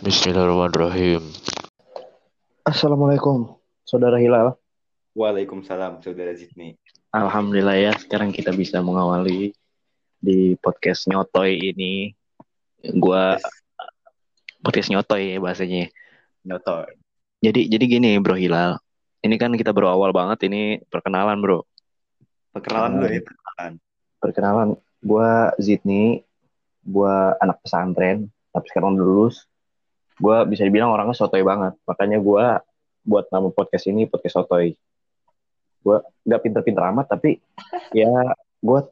Bismillahirrahmanirrahim. Assalamualaikum, Saudara Hilal. Waalaikumsalam, Saudara Zidni. Alhamdulillah ya, sekarang kita bisa mengawali di podcast nyotoy ini. Gua podcast nyotoy ya bahasanya. Nyotor. Jadi jadi gini Bro Hilal. Ini kan kita berawal banget ini perkenalan, Bro. Perkenalan dulu ya, perkenalan. Perkenalan, gua Zidni, gua anak pesantren, tapi sekarang udah lulus. Gua bisa dibilang orangnya sotoy banget. Makanya gua buat nama podcast ini podcast sotoy. Gua nggak pinter-pinter amat, tapi ya gua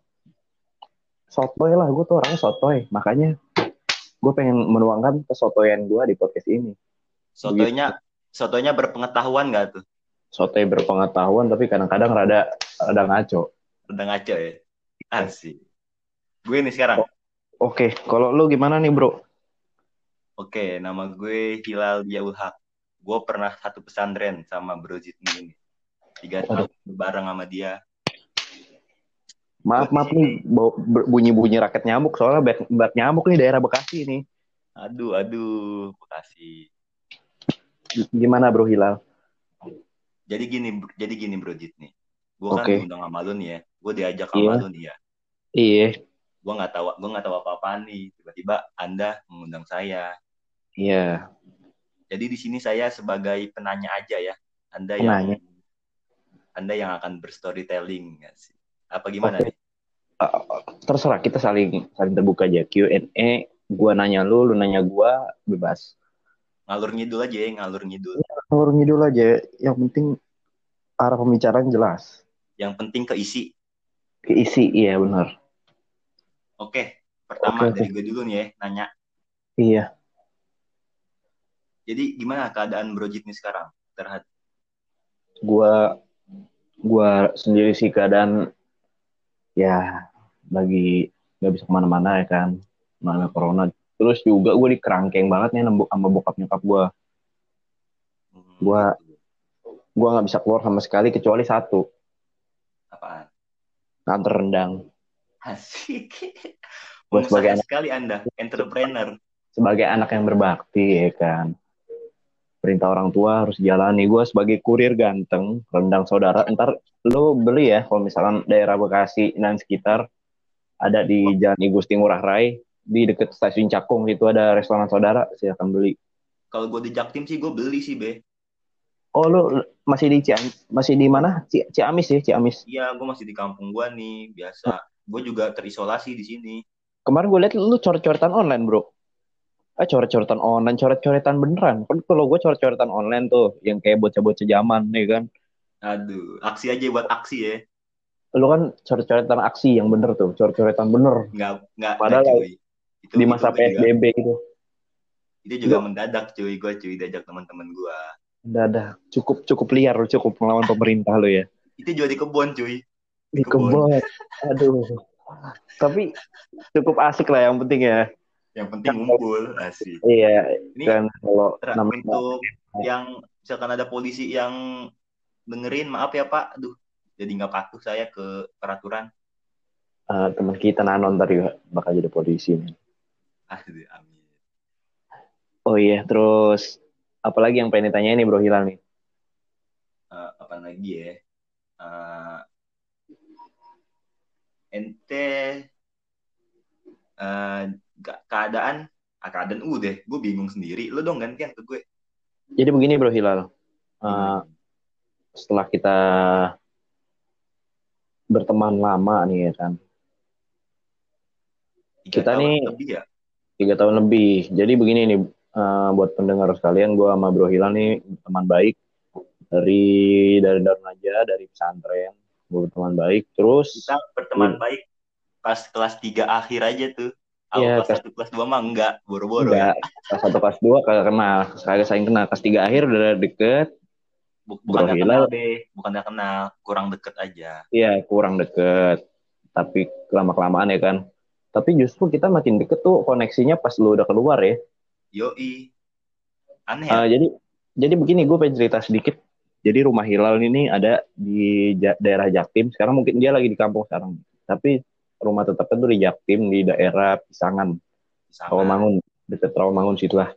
sotoy lah. Gue tuh orangnya sotoy. Makanya gue pengen menuangkan kesotoyan gue di podcast ini. Sotonya, sotonya berpengetahuan nggak tuh? Sotoy berpengetahuan, tapi kadang-kadang rada rada ngaco. Udah ngaco ya? Asik. Gue nih sekarang. Oke, kalau lu gimana nih bro? Oke, nama gue Hilal Diaul Haq. Gue pernah satu pesantren sama Bro Zidni ini. Tiga tahun bareng sama dia. Maaf maaf nih bunyi-bunyi raket nyamuk soalnya banyak, banyak nyamuk nih daerah Bekasi nih. Aduh, aduh, Bekasi. Gimana bro Hilal? Jadi gini, jadi gini Bro Zidni. Gue kan Oke. diundang sama lu nih ya. Gue diajak Iya. sama lu nih ya. Iya, Gue nggak tahu, gue nggak tahu apa-apa nih. Tiba-tiba Anda mengundang saya. Iya. Jadi di sini saya sebagai penanya aja ya. Anda Penanya. yang Anda yang akan berstorytelling ya sih. Apa gimana Oke. nih? Uh, terserah kita saling saling terbuka aja Q&A. Gua nanya lu, lu nanya gua, bebas. Ngalur ngidul aja ya, ngalur ngidul. Ngurung dulu aja. Yang penting arah pembicaraan jelas. Yang penting keisi. Keisi, iya benar. Oke, pertama oke. dari gue dulu nih ya, nanya. Iya. Jadi gimana keadaan Bro Jit nih sekarang? Terhadap Gua gua sendiri sih keadaan ya lagi nggak bisa ke mana-mana ya kan, mana corona. Terus juga gue di kerangkeng banget nih sama bokap nyokap gue. Gua- Gue nggak bisa keluar sama sekali kecuali satu, apaan? nganter rendang. Asik. Gua sebagai Pengusaha sekali Anda, entrepreneur. Sebagai anak yang berbakti ya kan, perintah orang tua harus jalani. Gue sebagai kurir ganteng, rendang saudara. Ntar lo beli ya kalau misalkan daerah Bekasi dan sekitar ada di Jalan I Gusti Ngurah Rai di deket stasiun Cakung itu ada restoran saudara silakan beli. Kalau gue di Jaktim sih gue beli sih, Be. Oh lu masih di Ciam- masih di mana? Ci- Ciamis ya Ciamis. Iya, gue masih di kampung gue nih, biasa. Gue juga terisolasi di sini. Kemarin gue liat lu coret-coretan online bro. Ah coret-coretan online, coret-coretan beneran. Kan kalau gue coret-coretan online tuh yang kayak bocah-bocah zaman nih kan. Aduh, aksi aja buat aksi ya. Lu kan coret-coretan aksi yang bener tuh, coret-coretan bener Nggak, nggak, Padahal nggak, cuy. Itu, di masa itu gua juga- PSBB itu. itu juga mendadak cuy gue cuy diajak teman-teman gue udah. Cukup cukup liar, lu, cukup melawan pemerintah lu ya. itu juga di kebun cuy Di kebun. kebun. Aduh. Tapi cukup asik lah yang penting ya. Yang penting ngumpul asik. Iya, ini kan kalau untuk yang misalkan ada polisi yang dengerin maaf ya pak. Aduh jadi nggak patuh saya ke peraturan. Eh, teman kita Nanon juga bakal jadi polisi. aduh amin. Oh iya, terus apalagi yang pengen ditanya ini Bro Hilal nih? Eh, apa lagi ya? Eh, ente eh, ga- keadaan ah, keadaan udah gue bingung sendiri. Lo dong gantian ke gue. Jadi begini Bro Hilal, Eh, setelah kita berteman lama nih ya kan, Tiga kita tahun nih- lebih ya? tiga tahun lebih. Jadi begini nih, eh, buat pendengar sekalian, gue sama Bro Hilal nih teman baik. Dari dari Darun aja, dari pesantren, gue berteman baik. Terus kita berteman baik pas kelas 3 akhir aja tuh. Awal Iya, kelas 1 kelas 2 mah enggak, boro-boro enggak, ya. kelas satu kelas dua kagak kenal, kagak saling kenal. Kelas tiga akhir udah deket, Bu- Bro Bukan Hilal. kenal deh, bukan enggak kenal, kurang deket aja. ya kurang deket. Tapi lama kelamaan ya kan. Tapi justru kita makin deket tuh koneksinya pas lu udah keluar ya. Yoi. Aneh ya? Eh, jadi jadi begini gue pengen cerita sedikit. Jadi rumah Hilal ini ada di ja- daerah Jaktim. Sekarang mungkin dia lagi di kampung sekarang. Tapi rumah tetapnya tuh di Jaktim di daerah Pisangan, Sama. Rawamangun, dekat Rawamangun situ lah.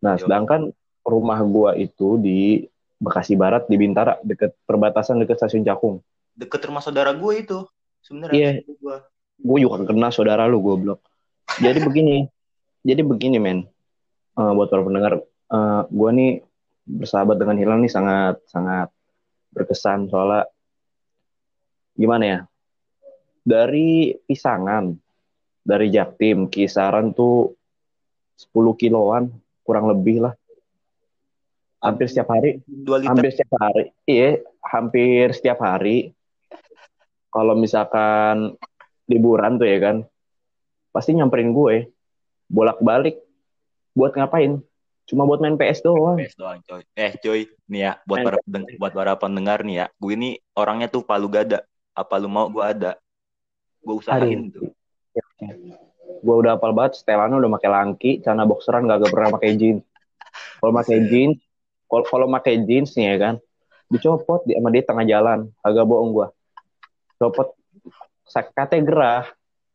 Nah, Yo. sedangkan rumah gua itu di Bekasi Barat di Bintara deket perbatasan deket stasiun Cakung. Deket rumah saudara gue itu. Sebenarnya Iya. gue. Gue juga kena saudara lu goblok. Jadi begini, jadi begini men. Eh, buat para pendengar, eh, gua nih bersahabat dengan Hilal nih sangat sangat berkesan soalnya gimana ya? Dari Pisangan, dari Jaktim, kisaran tuh 10 kiloan kurang lebih lah. Hampir setiap hari Dua liter. hampir setiap hari iya hampir setiap hari kalau misalkan liburan tuh ya kan pasti nyamperin gue bolak balik buat ngapain cuma buat main PS doang PS doang coy. Eh coy, nih ya buat Eh, para pendeng- buat para pendengar nih ya. Gue ini orangnya tuh palu gada. Apa lu mau gue ada. Gue usahain tuh. gue udah hafal banget setelannya udah pakai langki celana boxeran gak, pernah pakai jeans kalau pakai jeans kalau kalau pakai jeans nih ya kan dicopot di sama dia tengah jalan agak bohong gue copot sakatnya gerah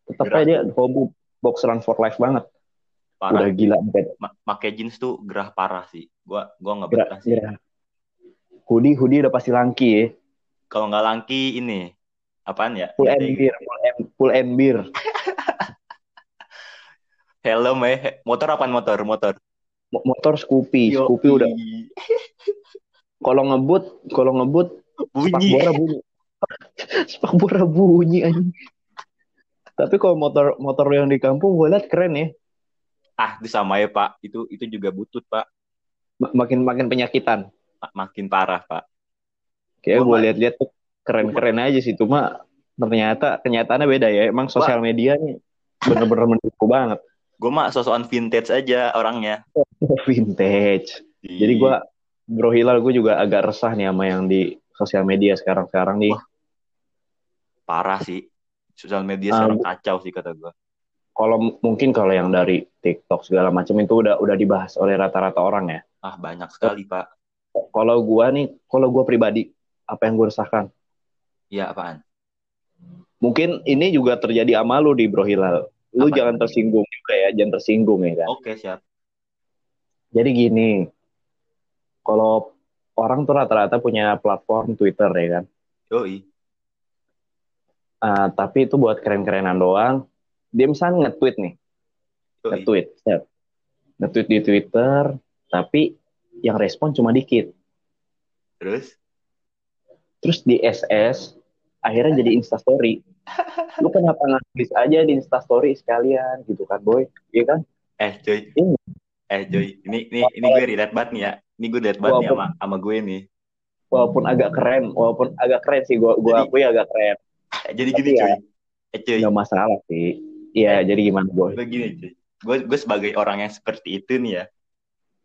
tetap aja dia hobi boxeran for life banget Parah. udah gila Make jeans tuh gerah parah sih. Gua gua nggak betah sih. gerah. hoodie hoodie udah pasti langki ya Kalau nggak langki ini apaan ya? full and beer full and, full and beer Helm eh motor apaan motor? Motor. Mo- motor Scoopy Yoi. Scoopy udah kalau ngebut kalau ngebut bunyi. spakbora bunyi spakbora bunyi anjing tapi kalau motor motor yang di kampung gue liat keren ya Ah, sama ya, Pak. Itu itu juga butut, Pak. Ma- makin makin penyakitan Ma- Makin parah, Pak. kayak gue liat-liat tuh keren-keren aja sih cuma ternyata kenyataannya beda ya emang sosial media nih bener-bener menipu banget Gue mah sosokan vintage aja orangnya. vintage jadi gue bro Hilal gue juga agak resah nih sama yang di sosial media sekarang-sekarang nih Wah. parah sih. Sosial media Ah, sekarang kacau sih kata gue. kalau mungkin kalau yang dari TikTok segala macam itu udah udah dibahas oleh rata-rata orang ya. Ah, banyak sekali, Pak. Kalau gua nih, kalau gua pribadi, apa yang gue resahkan? Iya, apaan? Mungkin ini juga terjadi sama lu di Bro Hilal. Lu Apa jangan tersinggung juga ya, jangan tersinggung ya kan. Oke, siap. Jadi gini, kalau orang tuh rata-rata punya platform Twitter ya kan. Yoi. Ah, tapi itu buat keren-kerenan doang. Dia misalnya nge-tweet nih, Yoi. nge-tweet, nge-tweet di Twitter, tapi yang respon cuma dikit. Terus? terus di SS akhirnya jadi instastory lu kenapa nggak tulis aja di instastory sekalian gitu kan boy iya kan Eh, coy. Ini. Eh, coy. Ini ini ini gue relate banget nih ya. Ini gue relate banget nih sama sama gue nih. walaupun agak keren walaupun agak keren sih gua Jadi- akui agak keren Eh, jadi Tapi gini, ya. coy. Eh, coy. nggak masalah sih iya jadi gimana boy Gue gini, coy. Gue gue sebagai orang yang seperti itu nih ya.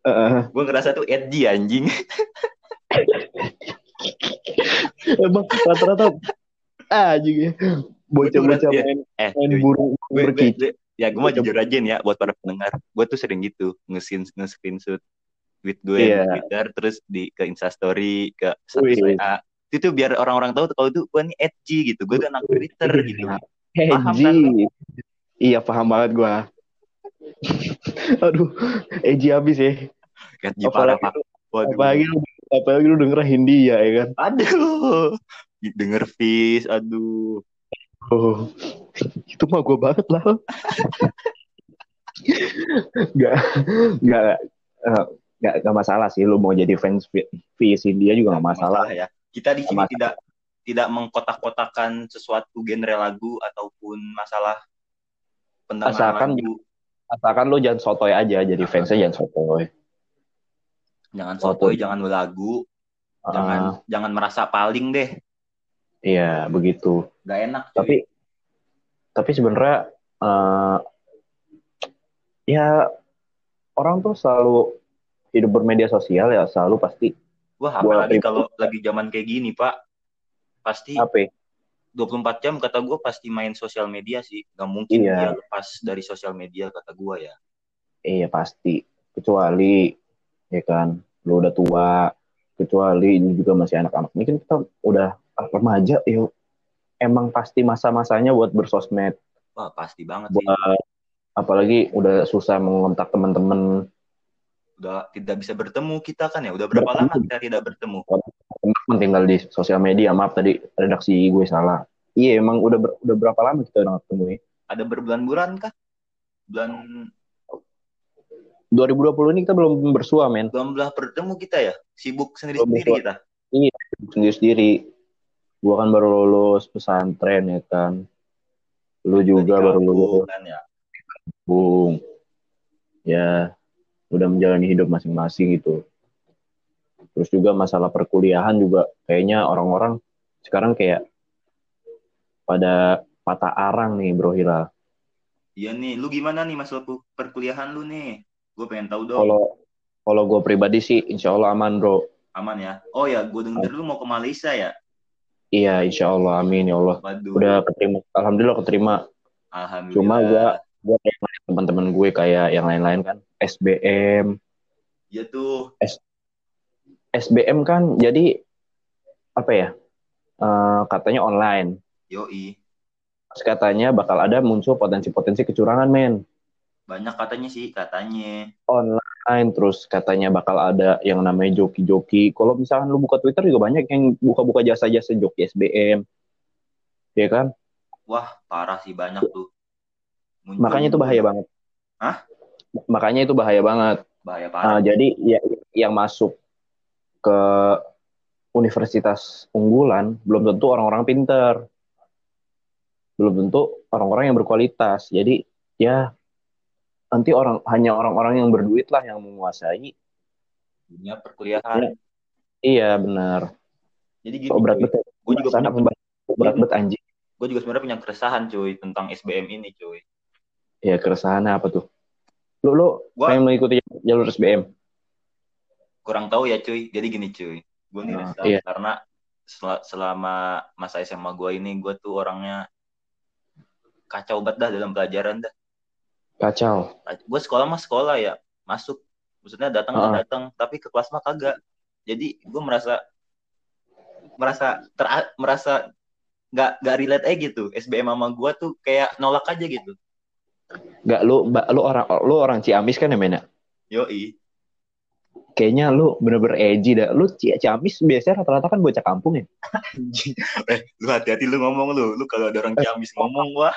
Eh, Gue ngerasa tuh edgy anjing. emang rata-rata ah juga bocah-bocah Iya. main Eh, main burung gue, gue, berkicau gue- ya gue mau jujur aja nih ya buat para pendengar. Gue tuh sering gitu nge-screen nge-screenshot tweet gue Iya. di Twitter terus di ke Instastory ke status. WA itu biar orang-orang tahu kalau tuh gue nih edgy gitu. Gue tuh anak Twitter gitu. Paham kan Iya paham banget gua. Aduh, edgy habis ya. edgy parah pak. Apalagi lu, apalagi lu denger Hindia ya kan. aduh denger Fis aduh Oh, itu mah gua banget lah. Gak, gak, eh, gak, gak masalah sih lu mau jadi fans Fis Hindia juga gak masalah. ya kita di sini Masalah. tidak tidak mengkotak-kotakan sesuatu genre lagu ataupun masalah pendengar Asalkan lagu Asalkan lu jangan sotoy aja, jadi fansnya jangan sotoy. jangan Walaupun- sotoy jangan belagu jangan Ah, jangan merasa paling deh iya begitu. Gak enak cuy. Tapi tapi sebenarnya eh, ya orang tuh selalu hidup bermedia sosial ya selalu pasti wah apalagi kalau lagi zaman kayak gini pak pasti apa ya, 24 jam kata gue pasti main sosial media sih gak mungkin Iya. dia lepas dari sosial media kata gue ya Iya pasti. Kecuali ya kan, lu udah tua, kecuali ini juga masih anak-anak. Ini kan kita udah remaja, ya emang pasti masa-masanya buat bersosmed, wah pasti banget sih. Buat apalagi udah susah mengontak teman-teman. udah tidak bisa bertemu kita kan ya? Udah berapa Bertemu. lama kita tidak bertemu? Teman tinggal di sosial media. Maaf tadi redaksi gue salah. Iya emang udah ber- udah berapa lama kita udah ketemu ya? Ada berbulan-bulan kah? Bulan 2020 ini kita belum bersua men. Belum bertemu kita ya? Sibuk sendiri-sendiri kita? Sendiri sendiri gue kan baru lulus pesantren ya kan. Lu juga baru lulus. kan ya? Bung ya udah menjalani hidup masing-masing gitu. Terus juga masalah perkuliahan juga kayaknya orang-orang sekarang kayak pada patah arang nih bro Hilal iya nih lu gimana nih masalah perkuliahan lu nih? Gue pengen tahu dong. Kalau kalau gue pribadi sih insya Allah aman bro. Aman ya? Oh ya gue denger lu mau ke Malaysia ya iya insya Allah amin ya Allah. Waduh. Udah keterima. Alhamdulillah keterima. Alhamdulillah. Cuma gue kayak teman-teman gue kayak yang lain-lain kan. SBM ya tuh. SBM kan jadi apa ya eh, katanya online. Yoi. Terus katanya bakal ada muncul potensi-potensi kecurangan men. Banyak katanya sih katanya. Online terus katanya bakal ada yang namanya joki-joki. Kalau misalkan lu buka Twitter juga banyak yang buka-buka jasa-jasa joki SBM ya kan? Wah parah sih banyak tuh. Muncul- makanya itu bahaya banget. Hah? makanya itu bahaya banget. Bahaya Ah, parah. jadi ya, yang masuk ke universitas unggulan belum tentu orang-orang pinter. Belum tentu orang-orang yang berkualitas. Jadi ya nanti orang hanya orang-orang yang berduit lah yang menguasai. Dunia perkuliahan. Iya benar. Jadi gini kok berat cuy. banget gue juga punya pembahasan berat banget anjing? Gue juga sebenarnya punya keresahan cuy tentang SBM ini cuy. Ya keresahannya apa tuh? Lu lu Gua- pengen mengikuti jalur SBM kurang tahu ya cuy. Jadi gini cuy. Gue nih Ah, resah iya. karena sel- selama masa SMA gue ini gue tuh orangnya kacau banget dah dalam pelajaran dah kacau. Gue sekolah mah sekolah ya masuk. Maksudnya datang Ah. datang tapi ke kelas mah kagak. Jadi gue merasa merasa ter merasa nggak nggak relate aja gitu. SBM sama gue tuh kayak nolak aja gitu. Nggak lu lu orang lu orang Ciamis kan ya men ya? yoi kayaknya lu bener-bener edgy dah. Lu Ci- Ciamis biasanya rata-rata kan bocah kampung ya? Eh lu hati-hati lu ngomong lu. Lu kalau ada orang Ciamis ngomong wah.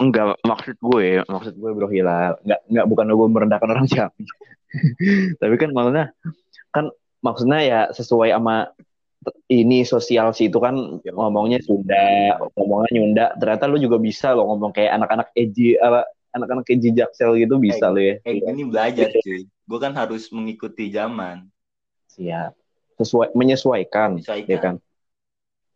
Enggak, maksud gue, maksud gue Bro Hilal, enggak enggak bukan gue merendahkan orang Ciamis. Tapi kan maksudnya kan maksudnya ya sesuai sama ini sosial sih itu kan ngomongnya Sunda, ngomongnya Nyunda. Ternyata lu juga bisa lo ngomong kayak anak-anak edgy apa anak-anak edgy jaksel gitu bisa lo ya. kayak gini belajar cuy gue kan harus mengikuti zaman Siap. Sesuai menyesuaikan, Menyesuaikan. ya kan.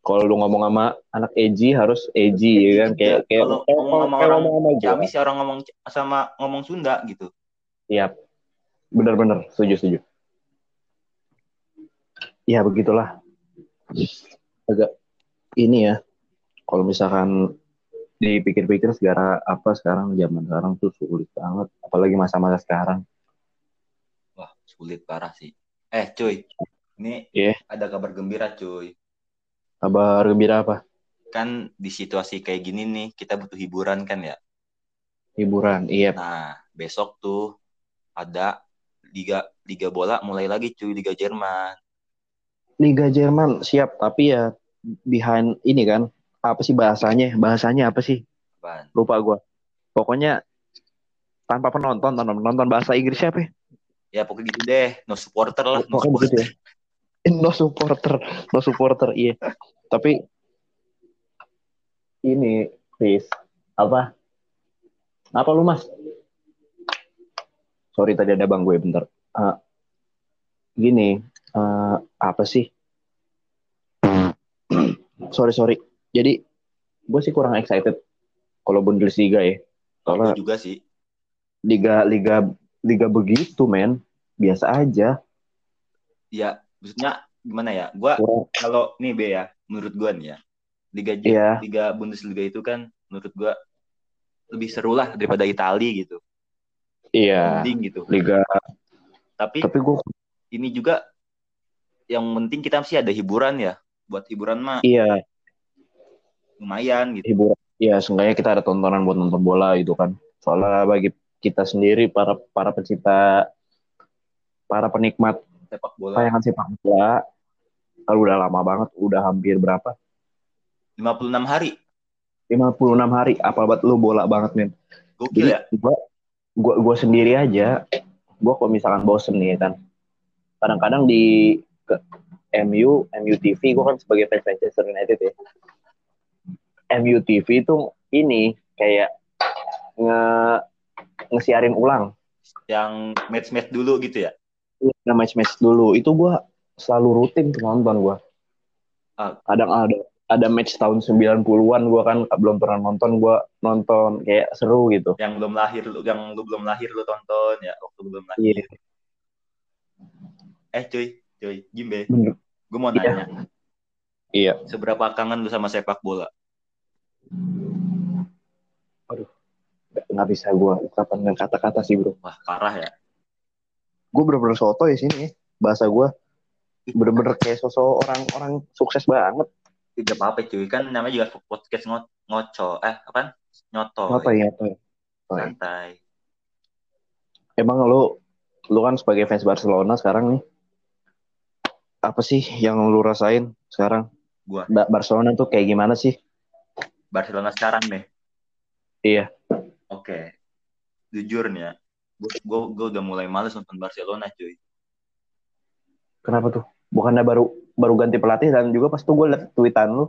Kalau lu ngomong sama anak edgy harus edgy ya kan kayak kayak Kalau kayak- ngomong sama orang ngomong sama. Ciamis ya orang ngomong sama ngomong Sunda gitu Siap. Bener-bener, setuju, setuju. Ya, begitulah. Agak ini ya, kalau misalkan dipikir-pikir segala apa sekarang, zaman sekarang tuh sulit banget. Apalagi masa-masa sekarang. Sulit parah sih eh cuy ini Iya. ada kabar gembira cuy Kabar gembira apa? kan di situasi kayak gini nih kita butuh hiburan kan ya Hiburan, iya. nah besok tuh ada liga liga bola mulai lagi cuy liga Jerman Liga Jerman siap, tapi ya behind ini kan, apa sih bahasanya? Bahasanya apa sih? Apaan? Lupa gua. Pokoknya tanpa penonton, tanpa penonton bahasa Inggris siapa ya? Ya pokoknya gitu deh no supporter lah no Pokoknya supporter. gitu ya. No supporter, no supporter, iya. Tapi ini, Chris, apa? Apa lu mas? Sorry tadi ada bang gue bentar. Eh, gini, eh, apa sih? sorry sorry. Jadi gue sih kurang excited kalau Bundesliga ya. Soalnya juga sih liga liga liga begitu men, biasa aja. ya maksudnya gimana ya? Gua Kurang- kalau nih B ya menurut gua nih ya liga Iya. liga Bundesliga itu kan menurut gua lebih seru lah daripada Italia gitu. Iya, mending gitu. Liga. tapi Tapi gue ini juga yang penting kita sih ada hiburan ya. Buat hiburan mah iya. lumayan gitu. Hiburan. Ya seenggaknya kita ada tontonan buat nonton bola gitu kan. Soalnya bagi kita sendiri para para pecinta para penikmat sepak bola. tayangan sepak bola. Kalau udah lama banget udah hampir berapa? 56 hari. 56 hari. Apa buat lu bola banget men gokil ya? gua gua gua sendiri aja gua kalau misalkan bosen nih kan. Kadang-kadang di ke MU MU TV gua kan sebagai fans Manchester United ya. MU TV itu ini kayak nge ngesiarin ulang. Yang match-match dulu gitu ya? Iya, match-match dulu. Itu gua selalu rutin tuh nonton gua. Ah. kadang ada ada match tahun 90-an gua kan belum pernah nonton gua nonton kayak seru gitu. Yang belum lahir lu yang lu belum lahir lu tonton ya waktu lu belum lahir. Iya. eh cuy cuy Jimbe. Gue mau Iya. nanya iya. Seberapa kangen lu sama sepak bola nggak bisa gua ungkapan dengan kata-kata sih bro. Wah parah ya. Gue bener-bener soto ya sini. Bahasa gua bener-bener kayak sosok orang-orang sukses banget. Tidak apa-apa cuy. Kan namanya juga podcast ngo ngoco eh apa? Nyoto. Apa ya ya? santai. Emang lu lu kan sebagai fans Barcelona sekarang nih. Apa sih yang lu rasain sekarang? Gua. Ba- Barcelona tuh kayak gimana sih? Barcelona sekarang deh Iya. Oke. Jujur nih ya gue udah mulai males nonton Barcelona cuy. Kenapa tuh? Bukannya baru baru ganti pelatih dan juga pas tuh gue liat tweetan lu.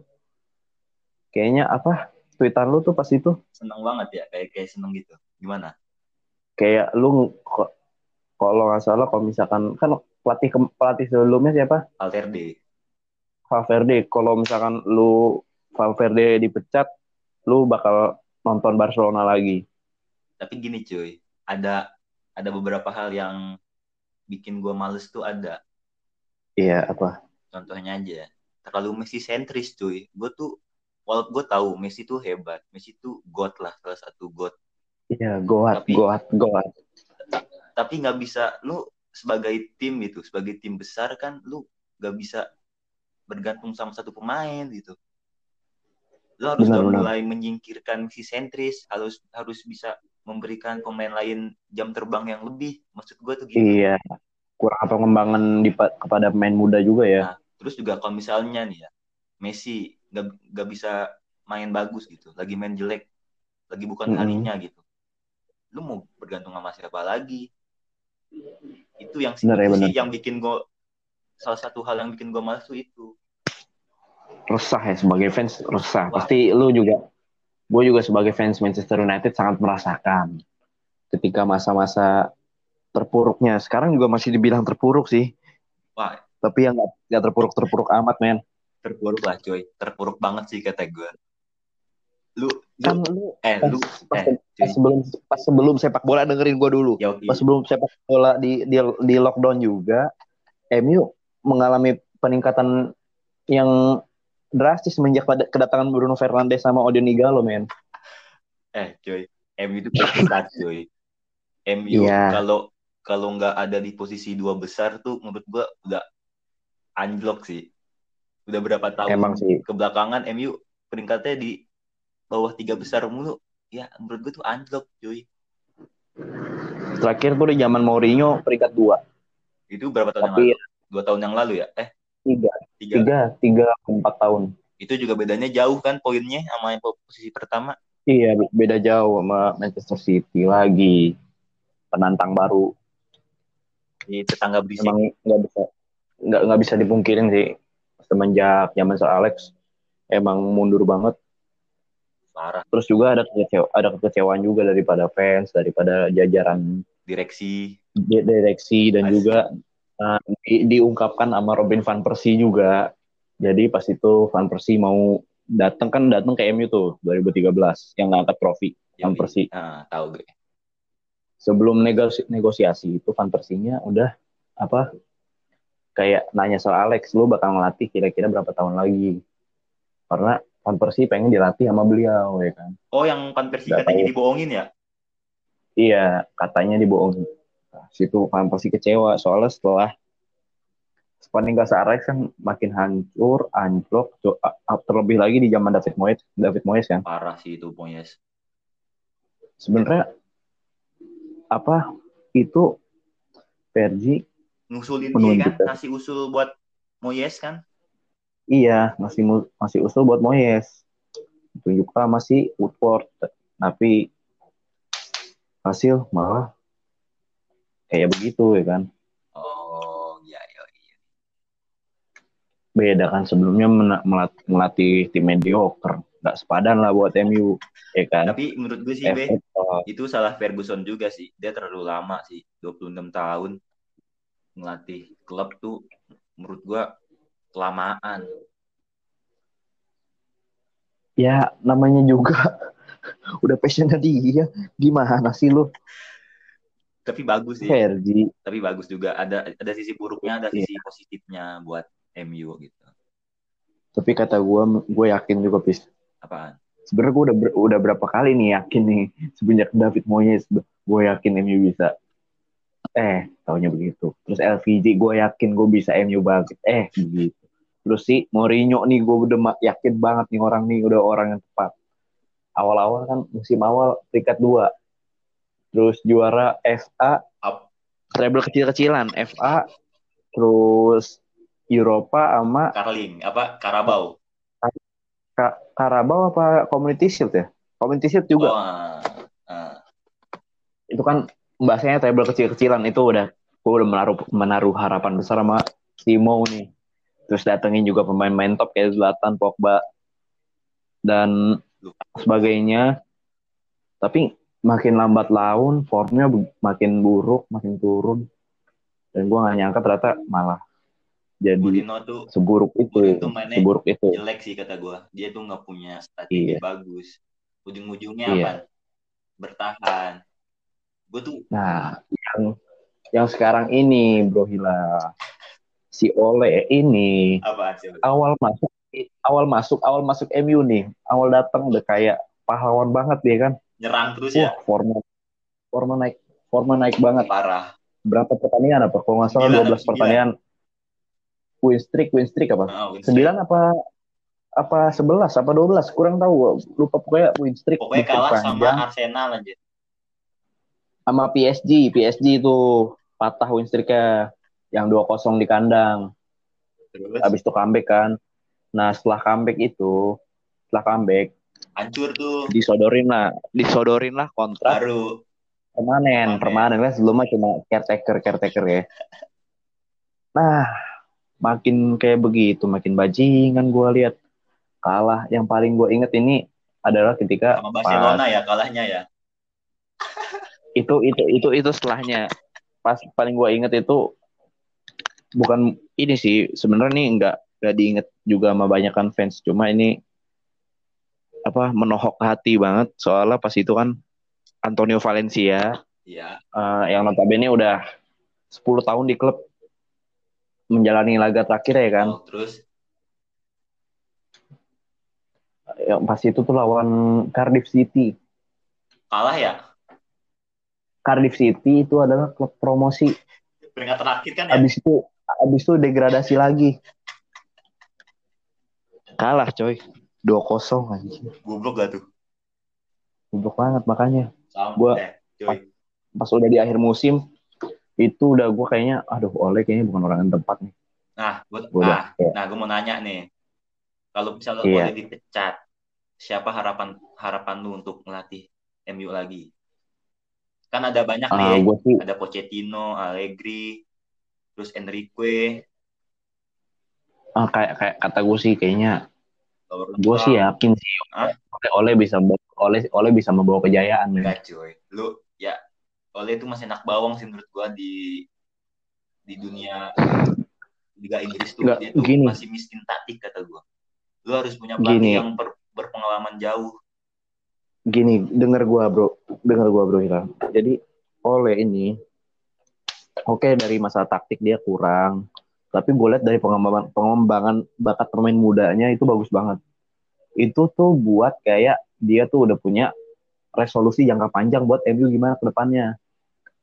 Kayaknya apa? Tweetan lu tuh pas itu. Seneng banget ya kayak kayak seneng gitu. Gimana? Kayak lu kok kalau nggak salah kalau misalkan kan pelatih ke- pelatih sebelumnya siapa? Valverde. Valverde. Kalau misalkan lu Valverde dipecat lu bakal nonton Barcelona lagi tapi gini cuy. Ada ada beberapa hal yang bikin gue males tuh ada. Iya apa? Contohnya aja. Terlalu Messi sentris cuy. Gue tuh walaupun gue tahu Messi tuh hebat. Messi tuh god lah salah satu god. Iya goat Tapi- goat goat tapi nggak bisa lu sebagai tim gitu sebagai tim besar kan lu nggak bisa bergantung sama satu pemain gitu. Lu harus Benar, benar. mulai menyingkirkan si sentris harus harus bisa memberikan pemain lain jam terbang yang lebih. Maksud gue tuh gitu. Iya. Kurang pengembangan di, kepada pemain muda juga ya. Nah, terus juga kalau misalnya nih ya Messi nggak nggak bisa main bagus gitu lagi main jelek lagi bukan harinya gitu lu mau bergantung sama siapa lagi? Itu yang Bener ya, bener. sih yang bikin gue salah satu hal yang bikin gue malas itu. Resah ya sebagai fans resah. Wah. pasti lu juga gue juga sebagai fans Manchester United sangat merasakan ketika masa-masa terpuruknya. Sekarang juga masih dibilang terpuruk sih. Wah. Tapi yang nggak terpuruk terpuruk amat men. Terpuruk lah coy terpuruk banget sih kata gue lu lu kan lu eh pas, lu pas, eh pas sebelum pas sebelum sepak bola dengerin gue dulu. Ya oke pas sebelum sepak bola di di, di lockdown juga MU mengalami peningkatan yang drastis semenjak pada kedatangan Bruno Fernandes sama Odion Igalo men. Eh coy. MU itu besar coy. MU Iya. kalau kalau nggak ada di posisi dua besar tuh menurut gua udah anjlok sih. Udah berapa tahun emang sih. kebelakangan MU peringkatnya di bawah tiga besar mulu ya menurut gua tuh anjlok cuy terakhir tuh di zaman Mourinho peringkat dua. Itu berapa tahun Tapi- yang lalu? Dua tahun yang lalu ya? Eh tiga tiga tiga tiga empat tahun itu juga bedanya jauh kan poinnya sama yang posisi pertama Iya, be- beda jauh sama Manchester City lagi. Penantang baru. di tetangga berisik Emang nggak bisa nggak nggak bisa dipungkirin sih. Semenjak zaman Sir Alex emang mundur banget. parah Terus juga ada kekecewa, ada kekecewaan juga daripada fans, daripada jajaran direksi di- direksi dan Asli. juga uh, di- diungkapkan sama Robin van Persie juga. Jadi pas itu Van Persie mau datang kan datang ke MU tuh 2013 yang ngangkat trofi Yoi. Persie. ah tahu gue sebelum negosi- negosiasi itu Van Persie-nya udah apa kayak nanya soal Alex lu bakal ngelatih kira-kira berapa tahun lagi karena Van Persie pengen dilatih sama beliau ya kan oh yang Van Persie katanya dibohongin ya iya katanya dibohongin nah, situ Van Persie kecewa soalnya setelah peninggal Alex kan makin hancur anjlok terlebih lagi di zaman David Moyes David Moyes kan parah sih itu Moyes sebenarnya apa itu Fergie ngusulin dia kan ya. ngasih usul buat Moyes kan Iya, masih masih usul buat Moyes. Tunjuk lah masih Woodward, tapi hasil malah kayak begitu ya kan. oh iya iya iya. Beda kan sebelumnya mena- melat- melatih tim mediocre, nggak sepadan lah buat MU, ya kan. tapi menurut gue sih Be, itu salah Ferguson juga sih. Dia terlalu lama sih 26 tahun. Ngelatih klub tuh menurut gua kelamaan. Ya namanya juga. Udah passionnya dia, gimana sih lu, tapi bagus sih tapi bagus juga ada ada sisi buruknya ada sisi positifnya buat MU gitu Tapi kata gue, gue yakin juga pis. apaan Sebenarnya gue udah ber- udah berapa kali nih yakin nih semenjak David Moyes, gue yakin MU bisa. Eh, taunya begitu. Terus LVG gue yakin gue bisa MU bangkit. Eh, begitu. Terus si Mourinho nih gue udah yakin banget nih orang nih udah orang yang tepat. Awal-awal kan musim awal peringkat dua. Terus juara FA, Up. treble kecil-kecilan, FA, terus Eropa sama Carling apa Karabau Ka- Carabao apa Community Shield ya? Community Shield juga. oh, ah, ah. Itu kan bahasanya table kecil-kecilan itu udah gue udah menaruh menaruh harapan besar sama Timo nih. Terus datengin juga pemain-pemain top kayak Zlatan, Pogba dan sebagainya. Tapi makin lambat laun, formnya makin buruk, makin turun. Dan gue gak nyangka ternyata malah jadi Mourinho tuh seburuk itu, Mourinho tuh mainnya seburuk itu. jelek sih kata gua dia tuh nggak punya strategi Iya. bagus ujung-ujungnya Iya. apa bertahan gue tuh Nah, yang yang sekarang ini Bro Hila si Ole ini apa sih awal masuk awal masuk awal masuk MU nih, awal datang udah kayak pahlawan banget dia kan. Nyerang terus ya Wah, forma forma naik forma naik banget. parah Berapa pertandingan apa? Kalau nggak salah Sembilan, 12 pertandingan. Win streak, win streak apa? Win streak. 9 apa apa 11 apa 12 kurang tahu lupa pokoknya win streak pokoknya kalah sama panjang. Arsenal aja sama PSG PSG itu patah win streaknya yang 2-0 di kandang terus habis itu comeback kan nah setelah comeback itu setelah comeback hancur tuh. Disodorin lah disodorin lah kontrak. Baru. Permanen Permanen. permanen. Kan sebelumnya cuma caretaker caretaker ya. Nah makin kayak begitu makin bajingan gue lihat. Kalah. Yang paling gue inget ini adalah ketika sama pas- Barcelona ya kalahnya ya. Itu itu itu itu setelahnya. Pas paling gue inget itu bukan ini sih. Sebenarnya nih nggak nggak diinget juga sama banyak kan fans. Cuma ini apa menohok hati banget. Soalnya pas itu kan Antonio Valencia iya. eh, yang notabene udah 10 tahun di klub menjalani laga terakhir ya kan. Oh, terus? Yang pas itu tuh lawan Cardiff City. Kalah ya? Cardiff City itu adalah klub promosi. Peringkat terakhir kan ya? Abis itu abis itu degradasi lagi. Kalah coy 2-0 anjing. Goblok gak tuh? Goblok banget makanya. Sama Gua- eh, coy. pas udah di akhir musim itu udah gue kayaknya aduh Oleh kayaknya bukan orang yang tepat nih. Nah gua, Gua udah nah, nah gue mau nanya nih. Kalau misalnya Iya. boleh dipecat siapa harapan harapan lu untuk melatih MU lagi? Kan ada banyak ah, nih. gue sih ada Pochettino, Allegri, terus Enrique, ah, kayak kayak kata gue sih kayaknya gue sih yakin sih Hah? Oleh bisa Oleh Oleh bisa membawa kejayaan. Enggak cuy. Lu ya Oleh itu masih anak bawang sih menurut gua di di dunia Liga Inggris tuh Enggak, dia tuh gini. masih miskin taktik kata gua. Lu harus punya pelatih yang ber- berpengalaman jauh. gini denger gue bro denger gue bro Hilal jadi Oleh ini oke dari masa taktik dia kurang tapi gue lihat dari pengembangan pengembangan bakat pemain mudanya itu bagus banget. Itu tuh buat kayak dia tuh udah punya resolusi jangka panjang buat MU gimana ke depannya.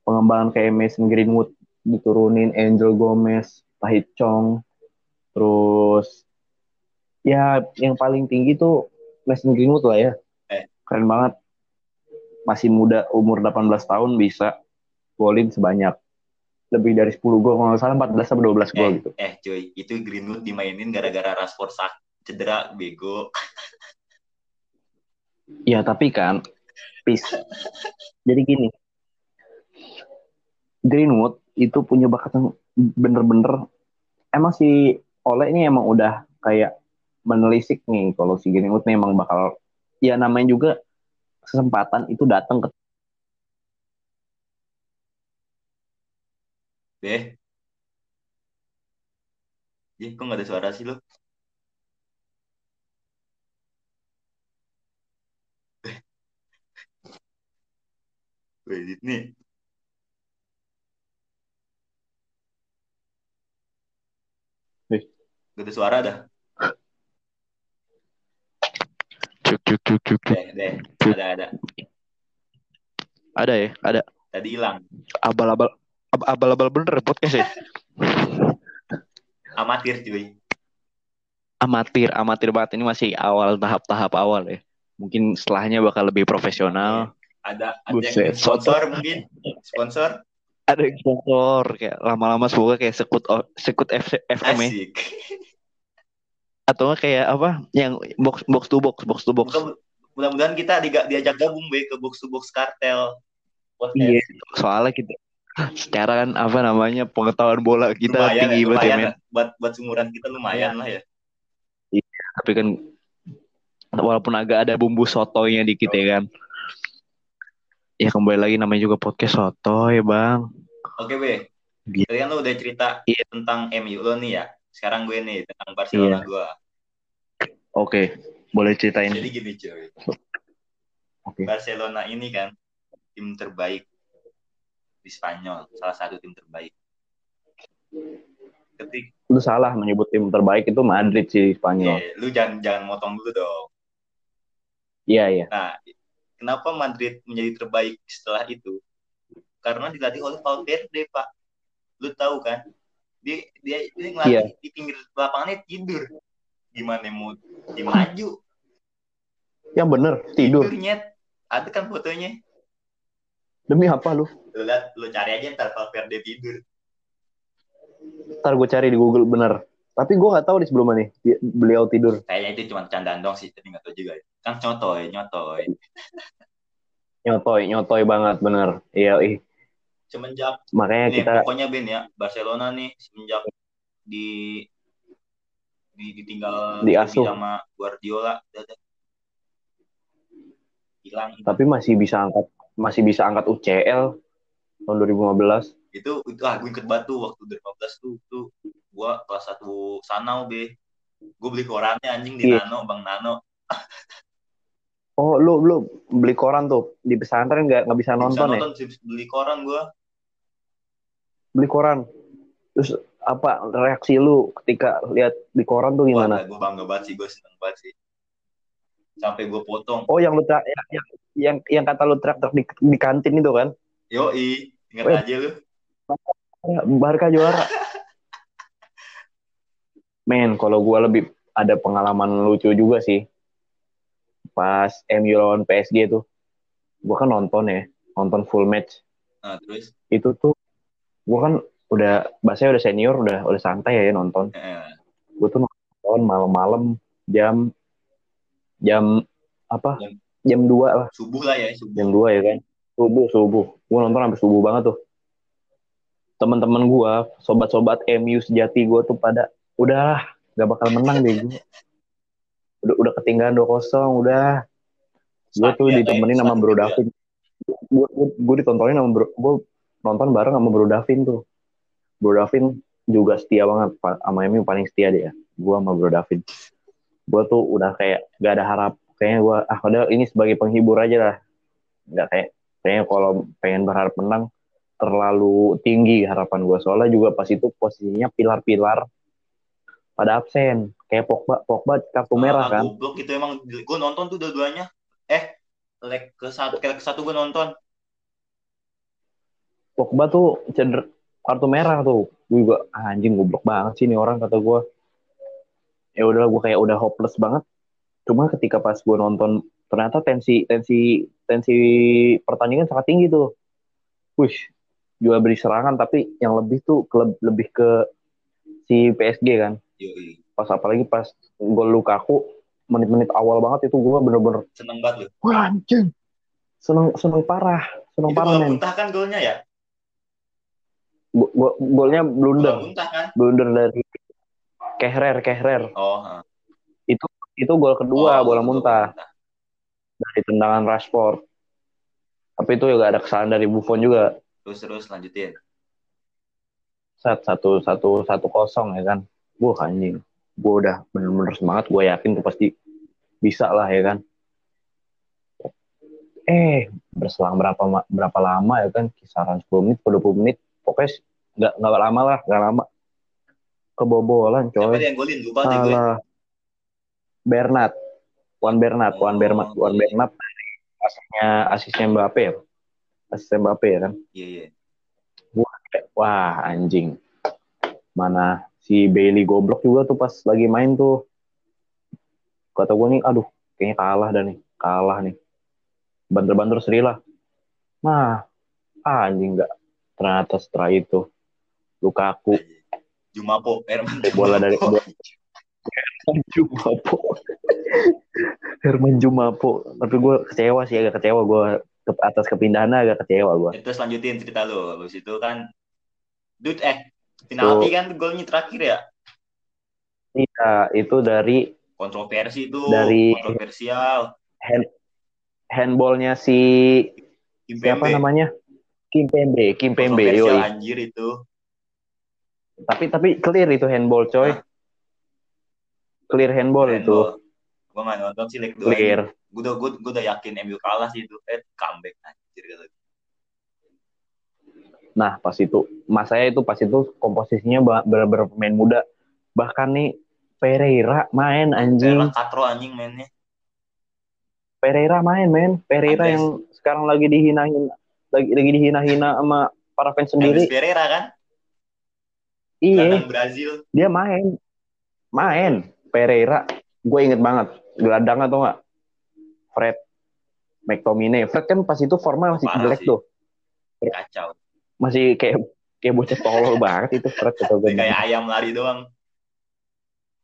Pengembangan kayak Mason Greenwood diturunin Angel Gomez Tahit Chong terus ya yang paling tinggi tuh Mason Greenwood lah ya. Eh. keren banget. Masih muda umur 18 tahun bisa golin sebanyak lebih dari 10 gol kalau nggak salah 14 sampai 12 gol eh, gitu. eh cuy itu Greenwood dimainin gara-gara Rashford sak cedera bego Ya tapi kan, peace. Jadi gini, Greenwood itu punya bakat yang bener-bener emang si Ole ini emang udah kayak menelisik nih kalau si Greenwood memang bakal ya namanya juga kesempatan itu datang ke deh Ih, kok gak ada suara sih lo? Wait, nih. Wih. Gak ada suara dah. cuk cuk cuk cuk cuk. Deh, deh. Ada, ada. Ada ya, ada. Tadi hilang. Abal-abal ab- abal-abal bener podcast ya. Amatir cuy. Amatir, amatir banget ini masih awal tahap-tahap awal ya. Mungkin setelahnya bakal lebih profesional. Ada, ada Buset, yang sponsor mungkin. Sponsor. Ada yang sponsor kayak lama-lama semoga kayak sekut sekut F- FM ya. Atau kayak apa yang box box to box box to box Mudah- Mudah-mudahan kita diajak gabung be ke box to box kartel. Podcast. iya soalnya kita secara kan apa namanya pengetahuan bola kita lumayan, tinggi ya, banget ya men lah. buat buat sumuran kita lumayan lah ya. tapi kan walaupun agak ada bumbu sotoynya dikit ya kan ya kembali lagi namanya juga podcast sotoy bang Oke be, Gitu. tadi kan lo udah cerita Iya. tentang MU lo nih ya. Sekarang gue nih tentang Barcelona Iya. gue. oke boleh ceritain Jadi gini cuy, oke Barcelona ini kan tim terbaik di Spanyol, salah satu tim terbaik. Ketik, lu salah menyebut tim terbaik itu Madrid sih Spanyol eh, lu jangan jangan motong dulu dong. iya iya Nah, kenapa Madrid menjadi terbaik setelah itu? Karena dilatih oleh Valverde, Pak. Lu tahu kan? Dia dia, dia ngelatih Iya. di pinggir lapangannya tidur. Gimana mau tim maju? yang bener tidur nyet. Ada kan fotonya? Demi apa lu Lu lihat, lu cari aja ntar Valverde tidur. ntar gue cari di Google bener tapi gue nggak tahu di sebelumnya nih beliau tidur Kayaknya itu cuma candaan dong sih, tapi nggak tahu juga. Kan nyotoy, nyotoy. nyotoy nyotoy banget bener iya ih Semenjak makanya nih, kita pokoknya Ben ya, Barcelona nih semenjak di di ditinggal Diasuh. sama Guardiola hilang tapi masih bisa angkat masih bisa angkat UCL tahun 2015 itu itu ah gue inget batu waktu 2015 tuh tuh gua kelas satu sanau be gue beli korannya anjing di Iya. Nano Bang Nano. Oh lu lu beli koran tuh? Di pesantren nggak nggak bisa Bisa nonton ya? nonton sih, beli koran gua. Beli koran? Terus apa reaksi lu ketika lihat di koran tuh gimana? Gue bangga banget sih gue seneng banget sih sampai gue potong. Oh yang lu yang yang yang, yang kata lu teriak di, di kantin itu kan? Yoi inget Weh. aja lu. Barca juara. Men kalau gua lebih ada pengalaman lucu juga sih. Pas MU lawan PSG tuh. Gua kan nonton ya nonton full match. Nah terus? Itu tuh gua kan udah bahasanya udah senior udah udah santai ya nonton. Eh, gue tuh nonton malam-malam jam jam apa? Jam- jam 2 lah. subuh lah ya subuh. Jam 2 ya kan? Subuh subuh. Gue nonton sampai subuh banget tuh. Teman-teman gue sobat-sobat MU sejati gue tuh pada udah gak bakal menang deh gue udah udah ketinggalan 2-0 udah. Gue tuh Iya, ditemenin sama Bro. Davin. Gue gue ditontonin sama Bro gue nonton bareng sama Bro Davin tuh. Bro Davin juga setia banget sama MU paling setia dia. Gue sama Bro Davin gue tuh udah kayak gak ada harap. Kayaknya gue ah udah ini sebagai penghibur aja lah nggak kayak kayaknya kalau pengen berharap menang terlalu tinggi harapan gue soalnya juga pas itu posisinya pilar-pilar pada absen. Kayak Pogba Pogba kartu merah Ah, kan. goblok itu emang gue nonton tuh dua-duanya. Eh leg ke satu leg ke satu gue nonton. Pogba tuh ceder kartu merah tuh. Gue juga ah, anjing goblok banget sih nih orang kata gue ya udah gue kayak udah hopeless banget cuma ketika pas gue nonton ternyata tensi tensi tensi pertandingan sangat tinggi tuh Wih, jual beli serangan tapi yang lebih tuh ke, lebih ke si PSG kan. Yoi. Pas apalagi pas gol Lukaku menit-menit awal banget itu gue bener-bener Seneng banget wah anjing seneng seneng parah seneng Itu parah men kan golnya ya? Go- go- golnya blunder kan? blunder dari Kehrer Kehrer. Oh, ha. itu gol kedua Oh, bola gol muntah. dari tendangan Rashford. Tapi itu juga ada kesalahan dari Buffon juga. Terus terus lanjutin. saat satu satu satu kosong ya kan? Gue anjing. Gue udah bener-bener semangat. Gue yakin tuh pasti bisa lah ya kan? Eh berselang berapa berapa lama ya kan? Kisaran 10 menit 20 menit. Pokoknya nggak nggak lama lah nggak lama kebobolan Siapa coy. dia yang golin? Lupa deh gue. Bernat Juan Bernat Juan Oh, Bernat Juan iya. Bernat asisnya asisnya Mbappe ya. Asisten Mbappe ya kan? Iya, iya. wah anjing. Mana si Bailey goblok juga tuh pas lagi main tuh. Kata gue nih aduh kayaknya kalah dah nih kalah nih. Banter-banter Sri lah. Nah ah, anjing nggak. Ternyata setelah itu Lukaku Jumapo, Herman bola dari Jumapo. bola- Herman Jumapo Herman Jumapo tapi gue kecewa sih agak kecewa gue ke atas kepindahannya agak kecewa gue Terus lanjutin cerita lu. Habis itu kan Dude, eh penalti kan golnya terakhir ya? iya itu dari Kontroversi itu, Dari- kontroversial. hand handballnya si Kim siapa Pembe. namanya Kim Pembe Kim Pembe yoi. anjir itu. Tapi tapi clear itu handball coy. Hah? clear handball itu. Gue gak nonton sih leg 2 clear. Gue udah, gue, gue udah yakin MU kalah sih itu. Eh, comeback anjir kata nah pas itu. Mas saya itu pas itu komposisinya bener-bener pemain muda. Bahkan nih Pereira main anjing. Pereira katro anjing mainnya. Pereira main men. Pereira Andes. yang sekarang lagi dihina-hina lagi lagi dihina-hina sama para fans sendiri. Pereira kan? Iya Brazil. dia main main Pereira gue inget banget gelandang atau enggak Fred McTominay Fred kan pas itu formal masih Parah jelek sih. tuh Kacau. masih kayak kayak bocah tolol banget itu Fred kata gue. Kayak ayam lari doang.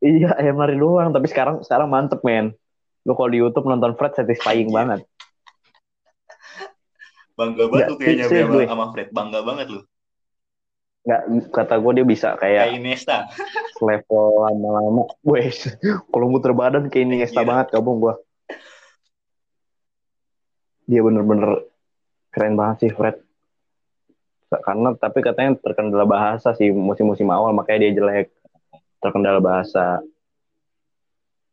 iya ayam lari doang tapi sekarang sekarang mantep men lu kalau di YouTube nonton Fred satisfying Anjir. banget Bangga banget Ya, lu kayaknya sama, gue. sama Fred. Bangga banget lu. Nggak kata gue dia bisa Kayak kayak Iniesta. level lama-lama wes kalau muter badan kayak Iniesta Gila. banget gabung gue dia bener-bener keren banget sih Fred karena tapi katanya terkendala bahasa sih musim-musim awal makanya dia jelek terkendala bahasa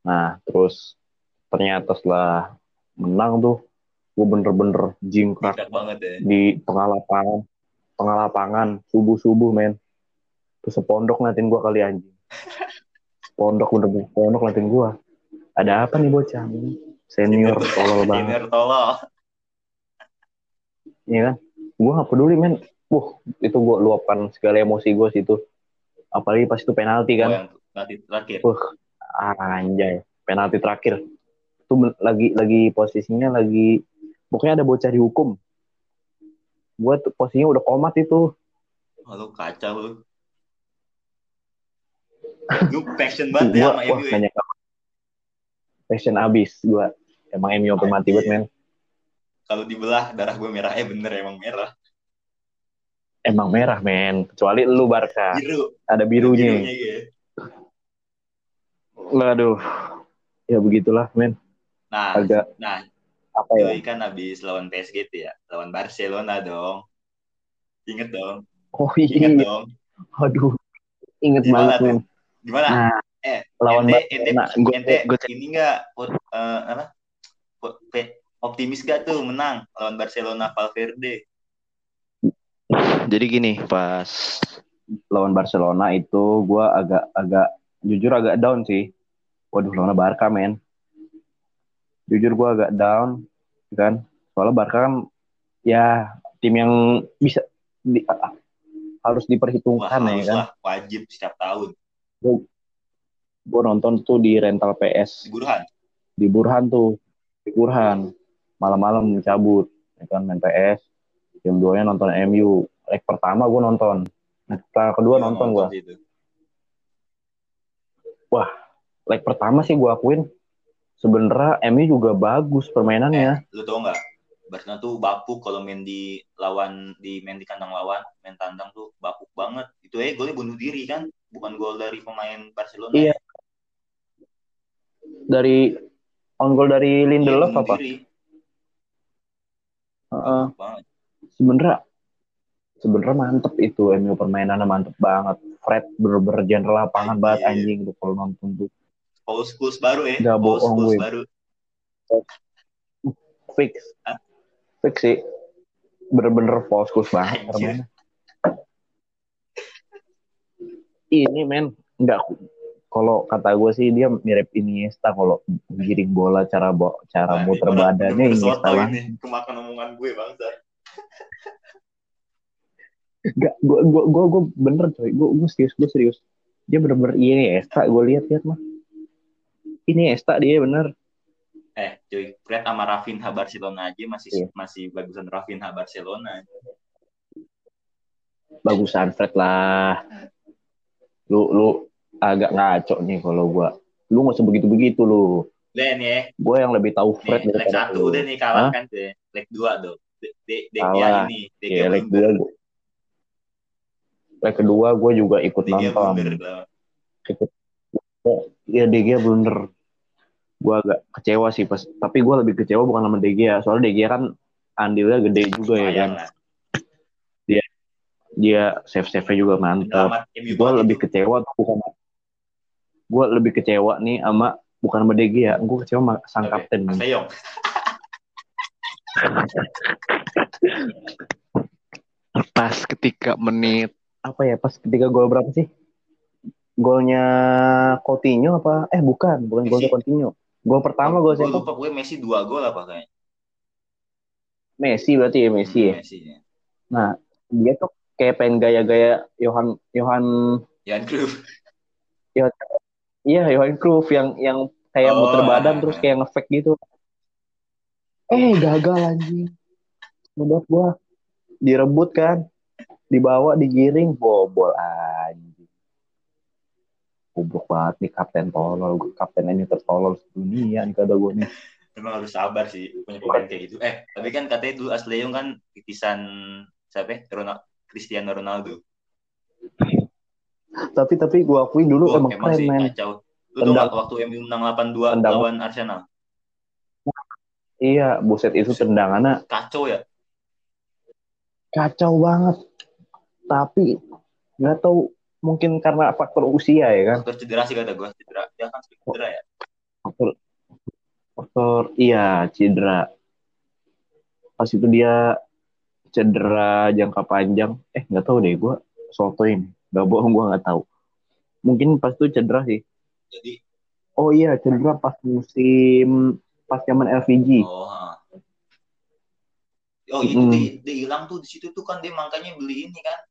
nah terus ternyata setelah menang tuh gue bener-bener jingkrak banget ya. di tengah lapangan tengah lapangan subuh subuh men. Terus sepondok ngeliatin gua kali anjing. Pondok bener-bener pondok ngeliatin gua. Ada apa nih bocah? Senior tolol banget. Senior tolol. Iya kan? Gua nggak peduli men. Wah, itu gua luapkan segala emosi gua situ. Apalagi pas itu penalti Oh, kan yang nanti terakhir. Wah, anjay. Penalti terakhir. Itu lagi lagi posisinya lagi pokoknya ada bocah dihukum gua tuh posisinya udah komat itu Oh, lu kacau lu. Lu passion banget ya sama wah MU ya. passion abis gua emang MU sampai mati banget men Kalau dibelah darah gue merah. Eh bener emang merah. emang merah men kecuali lu Barca Biru. ada birunya Birunya iya. waduh ya begitulah men Nah, agak nah, apa ya Yoi kan habis lawan PSG tuh ya. Lawan Barcelona dong. Ingat dong. oh Ingat iya dong. aduh inget Gimana banget tuh? men Gimana? nah eh, lawan ente, ente, Barcelona gue ente gue ini enggak eh, apa? optimis gak tuh menang lawan Barcelona Valverde? jadi gini pas lawan Barcelona itu gue agak agak jujur agak down sih waduh lawan Barca men jujur gue agak down kan. Soalnya Barca kan ya tim yang bisa di- harus Wah, diperhitungkan ya harus kan. wajib setiap tahun. gue nonton tuh di rental PS Di Burhan. di Burhan tuh. Di Burhan. Malam-malam cabut ya kan main PS jam 2 nya nonton MU leg pertama gue nonton. Leg kedua Gua nonton gue sih itu. leg pertama sih gue akuin sebenarnya MU juga bagus permainannya Lu tau nggak? Barcelona tuh bapuk kalau main di lawan di main di kandang lawan, main tandang tuh bapuk banget. Itu eh golnya bunuh diri kan, bukan gol dari pemain Barcelona. Iya. dari on goal dari Iya, Lindelof bunuh apa diri. Banget. sebenarnya sebenarnya mantep itu MU permainannya mantep banget Fred bener-bener general lapangan banget Anjir. anjing tuh kalau nonton tuh Paul Scholes baru ya. Paul bohong Scholes gue. baru. fix Hah? fix sih bener-bener false course banget ini men nggak kalau kata gue sih dia mirip Iniesta kalau giring bola cara bo cara Nah, muter ini badannya Iniesta banget ini. Kemakan omongan gue bangsa. Gak, gue gue gue gue bener coy, gue gue serius gue serius. Dia bener-bener ini Esta, gue lihat-lihat mah. Ini Esta dia bener. Eh, cuy, Fred sama Rafinha Barcelona aja masih Iya. masih bagusan Rafinha Barcelona. Bagusan Fred lah. Lu lu agak ngaco nih kalau gue. Lu gak usah begitu-begitu lu. Nih ya, Gue yang lebih tahu Fred nih, leg satu lu. udah nih kalah Hah? kan tuh. Leg dua tuh. De, de, de, Kalah. ini, de, Ya, leg dua. Leg kedua gue juga ikut nonton. Ya DG blunder. Gue agak kecewa sih pas. Tapi gue lebih kecewa bukan sama DG ya. Soalnya DG kan andilnya gede juga ya kan. lah. Dia save-save-nya juga mantap. Gue lebih kecewa tuh bukan gue lebih kecewa nih sama bukan sama DG ya gue kecewa sama sang Oke, kapten pas ketika menit apa ya pas ketika gol berapa sih golnya Coutinho apa eh bukan bukan golnya. Coutinho gol pertama gol Gue siapa lupa gue Messi dua gol apa kayaknya. Messi berarti ya Messi ya Hmm, Messi. ya. nah dia tuh kayak pengen gaya-gaya Johan Johan Jan Cruyff. iya Johan Cruyff yang yang kayak Oh, muter badan ah, terus ah. kayak ngefake gitu eh gagal anjing udah gua direbut kan dibawa digiring bobol anjing goblok banget nih kapten tolol kapten ini tertolol dunia nih kata gue nih Emang harus sabar sih punya pemain kayak gitu. Eh, tapi kan katanya dulu Asleong kan titisan siapa? ya? Ronaldo, Cristiano Ronaldo. tapi tapi gue akuin dulu emang emang keren sih men kacau. Lu Tendang. waktu MU menang 8-2 Tendang. lawan Arsenal? iya buset itu tendangannya Kacau ya. kacau banget tapi nggak tahu mungkin karena faktor usia ya kan Faktor cedera sih kata gue. Cedera. Dia kan sering cedera ya. faktor faktor iya cedera pas itu dia cedera jangka panjang eh nggak tahu deh gue soto ini nggak bohong gue nggak tahu mungkin pas itu cedera sih Jadi, oh iya cedera pas musim pas zaman LVG oh, ha. oh itu Mm. dia, dia hilang tuh di situ tuh kan dia makanya beli ini kan.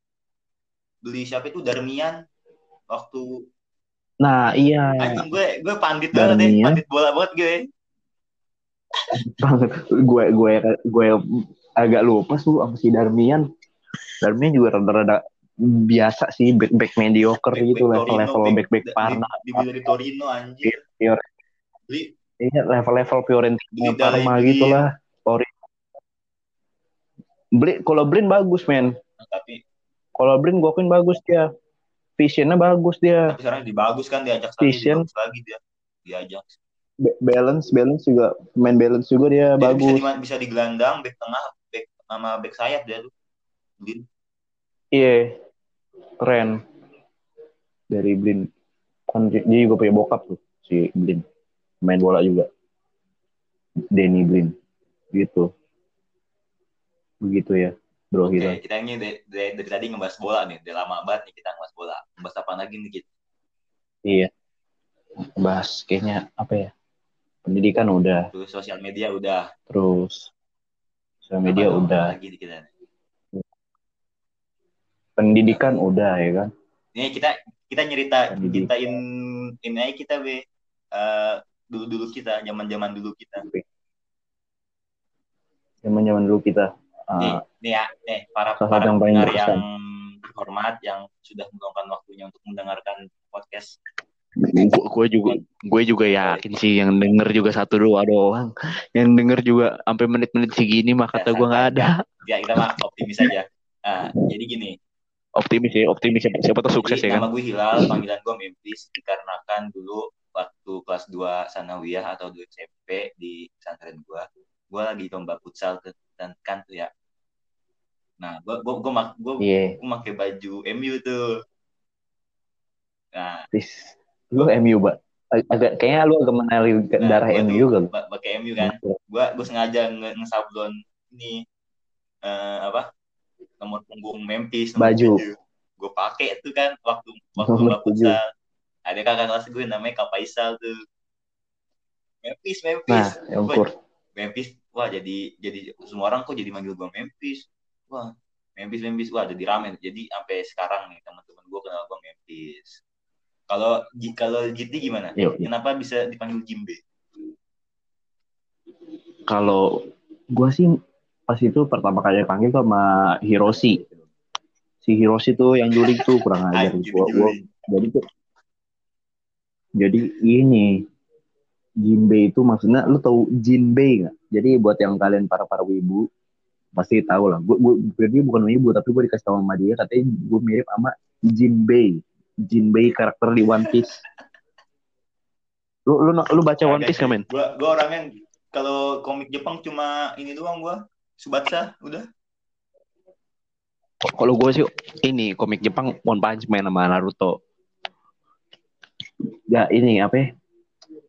Beli siapa itu? Darmian. Waktu nah iya. Anjing gue gue pandit banget deh, Darmian. pandit bola banget gue. banget gue gue gue agak lupa tuh sama si Darmian. Darmian juga rada-rada biasa sih back back mediocre Back- gitu back level level back back di- Parma di- dibeli dari Torino anjir. Pior. Beli. Iya level level Fiorentina Parma gitu lah Torino. Beli kalau Blin bagus men. Tapi kalau Blin gue akuin bagus dia. Visionnya bagus dia. Tapi sekarang dibagus kan diajak lagi Vision. dibagus lagi dia. Diajak. Ba- balance balance juga main balance juga dia Dia bisa bagus. di, bisa di gelandang back tengah back sama back sayap dia tuh. Blin iya keren. Dari Blin kan dia dia juga punya bokap tuh si Blin main bola juga. Denny Blin gitu. Begitu ya bro Oke, kita kita ini dari, dari, dari tadi ngebahas bola nih, udah lama banget nih kita ngebahas bola. Ngebahas apa lagi nih kita? iya. Bahas kayaknya apa ya? Pendidikan udah. Terus sosial media udah. terus sosial media Apa udah. Lagi nih kita. pendidikan udah ya kan? Ini kita kita nyerita ceritain ini aja kita be. Eh, dulu dulu kita zaman zaman dulu kita. zaman zaman dulu kita nih, uh, nih ya, nih para para yang paling pendengar yang hormat yang sudah meluangkan waktunya untuk mendengarkan podcast. gue juga gue juga yakin sih yang denger juga satu dua doang. Yang denger juga sampai menit-menit segini mah kata gue nggak ada. Ya kita mah optimis aja. Nah, jadi gini, optimis ya optimis siapa, siapa tuh sukses jadi ya nama kan gue Hilal, panggilan gue Memphis dikarenakan dulu waktu kelas 2 sanawiyah atau 2 SMP di pesantren gue, gue lagi lomba futsal tuh dan kan tuh ya. Nah, gue gue gue mak gue iya gue pakai baju MU tuh. Nah, Tis, lu MU Ag- agak kayaknya lu agak mengalir ke nah darah gue MU pa- pakai MU kan. Gue gue sengaja nge ngesablon ini eh, apa nomor punggung Memphis nomor Baju. Gue pakai tuh kan waktu waktu futsal. Ada kakak kelas gue namanya Kak Faisal tuh. Memphis, Memphis. nah kur Memphis. Wah, jadi jadi semua orang kok jadi manggil gue Memphis. Wah, Memphis, Memphis. Wah, jadi rame. Jadi sampai sekarang nih teman-teman gue kenal gue Memphis. Kalau kalau GT gimana? Yuk, yuk. Kenapa bisa dipanggil Jimbe? kalau gue sih pas itu pertama kali dipanggil tuh sama Hiroshi si Hiroshi tuh yang juling tuh kurang ajar gua, gua, jadi tuh jadi ini Jinbei itu maksudnya lu tahu Jinbei nggak jadi buat yang kalian para para wibu pasti tahu lah gue gue dia bukan wibu tapi gue dikasih tahu sama dia katanya gue mirip sama Jinbei Jinbei karakter di One Piece. Lu lu lu baca One Piece nggak men? Gue gue orangnya kalau komik Jepang cuma ini doang gue. Subatsa, udah. kalau gue sih ini komik Jepang One Punch Man sama Naruto. Ya ini apa ya?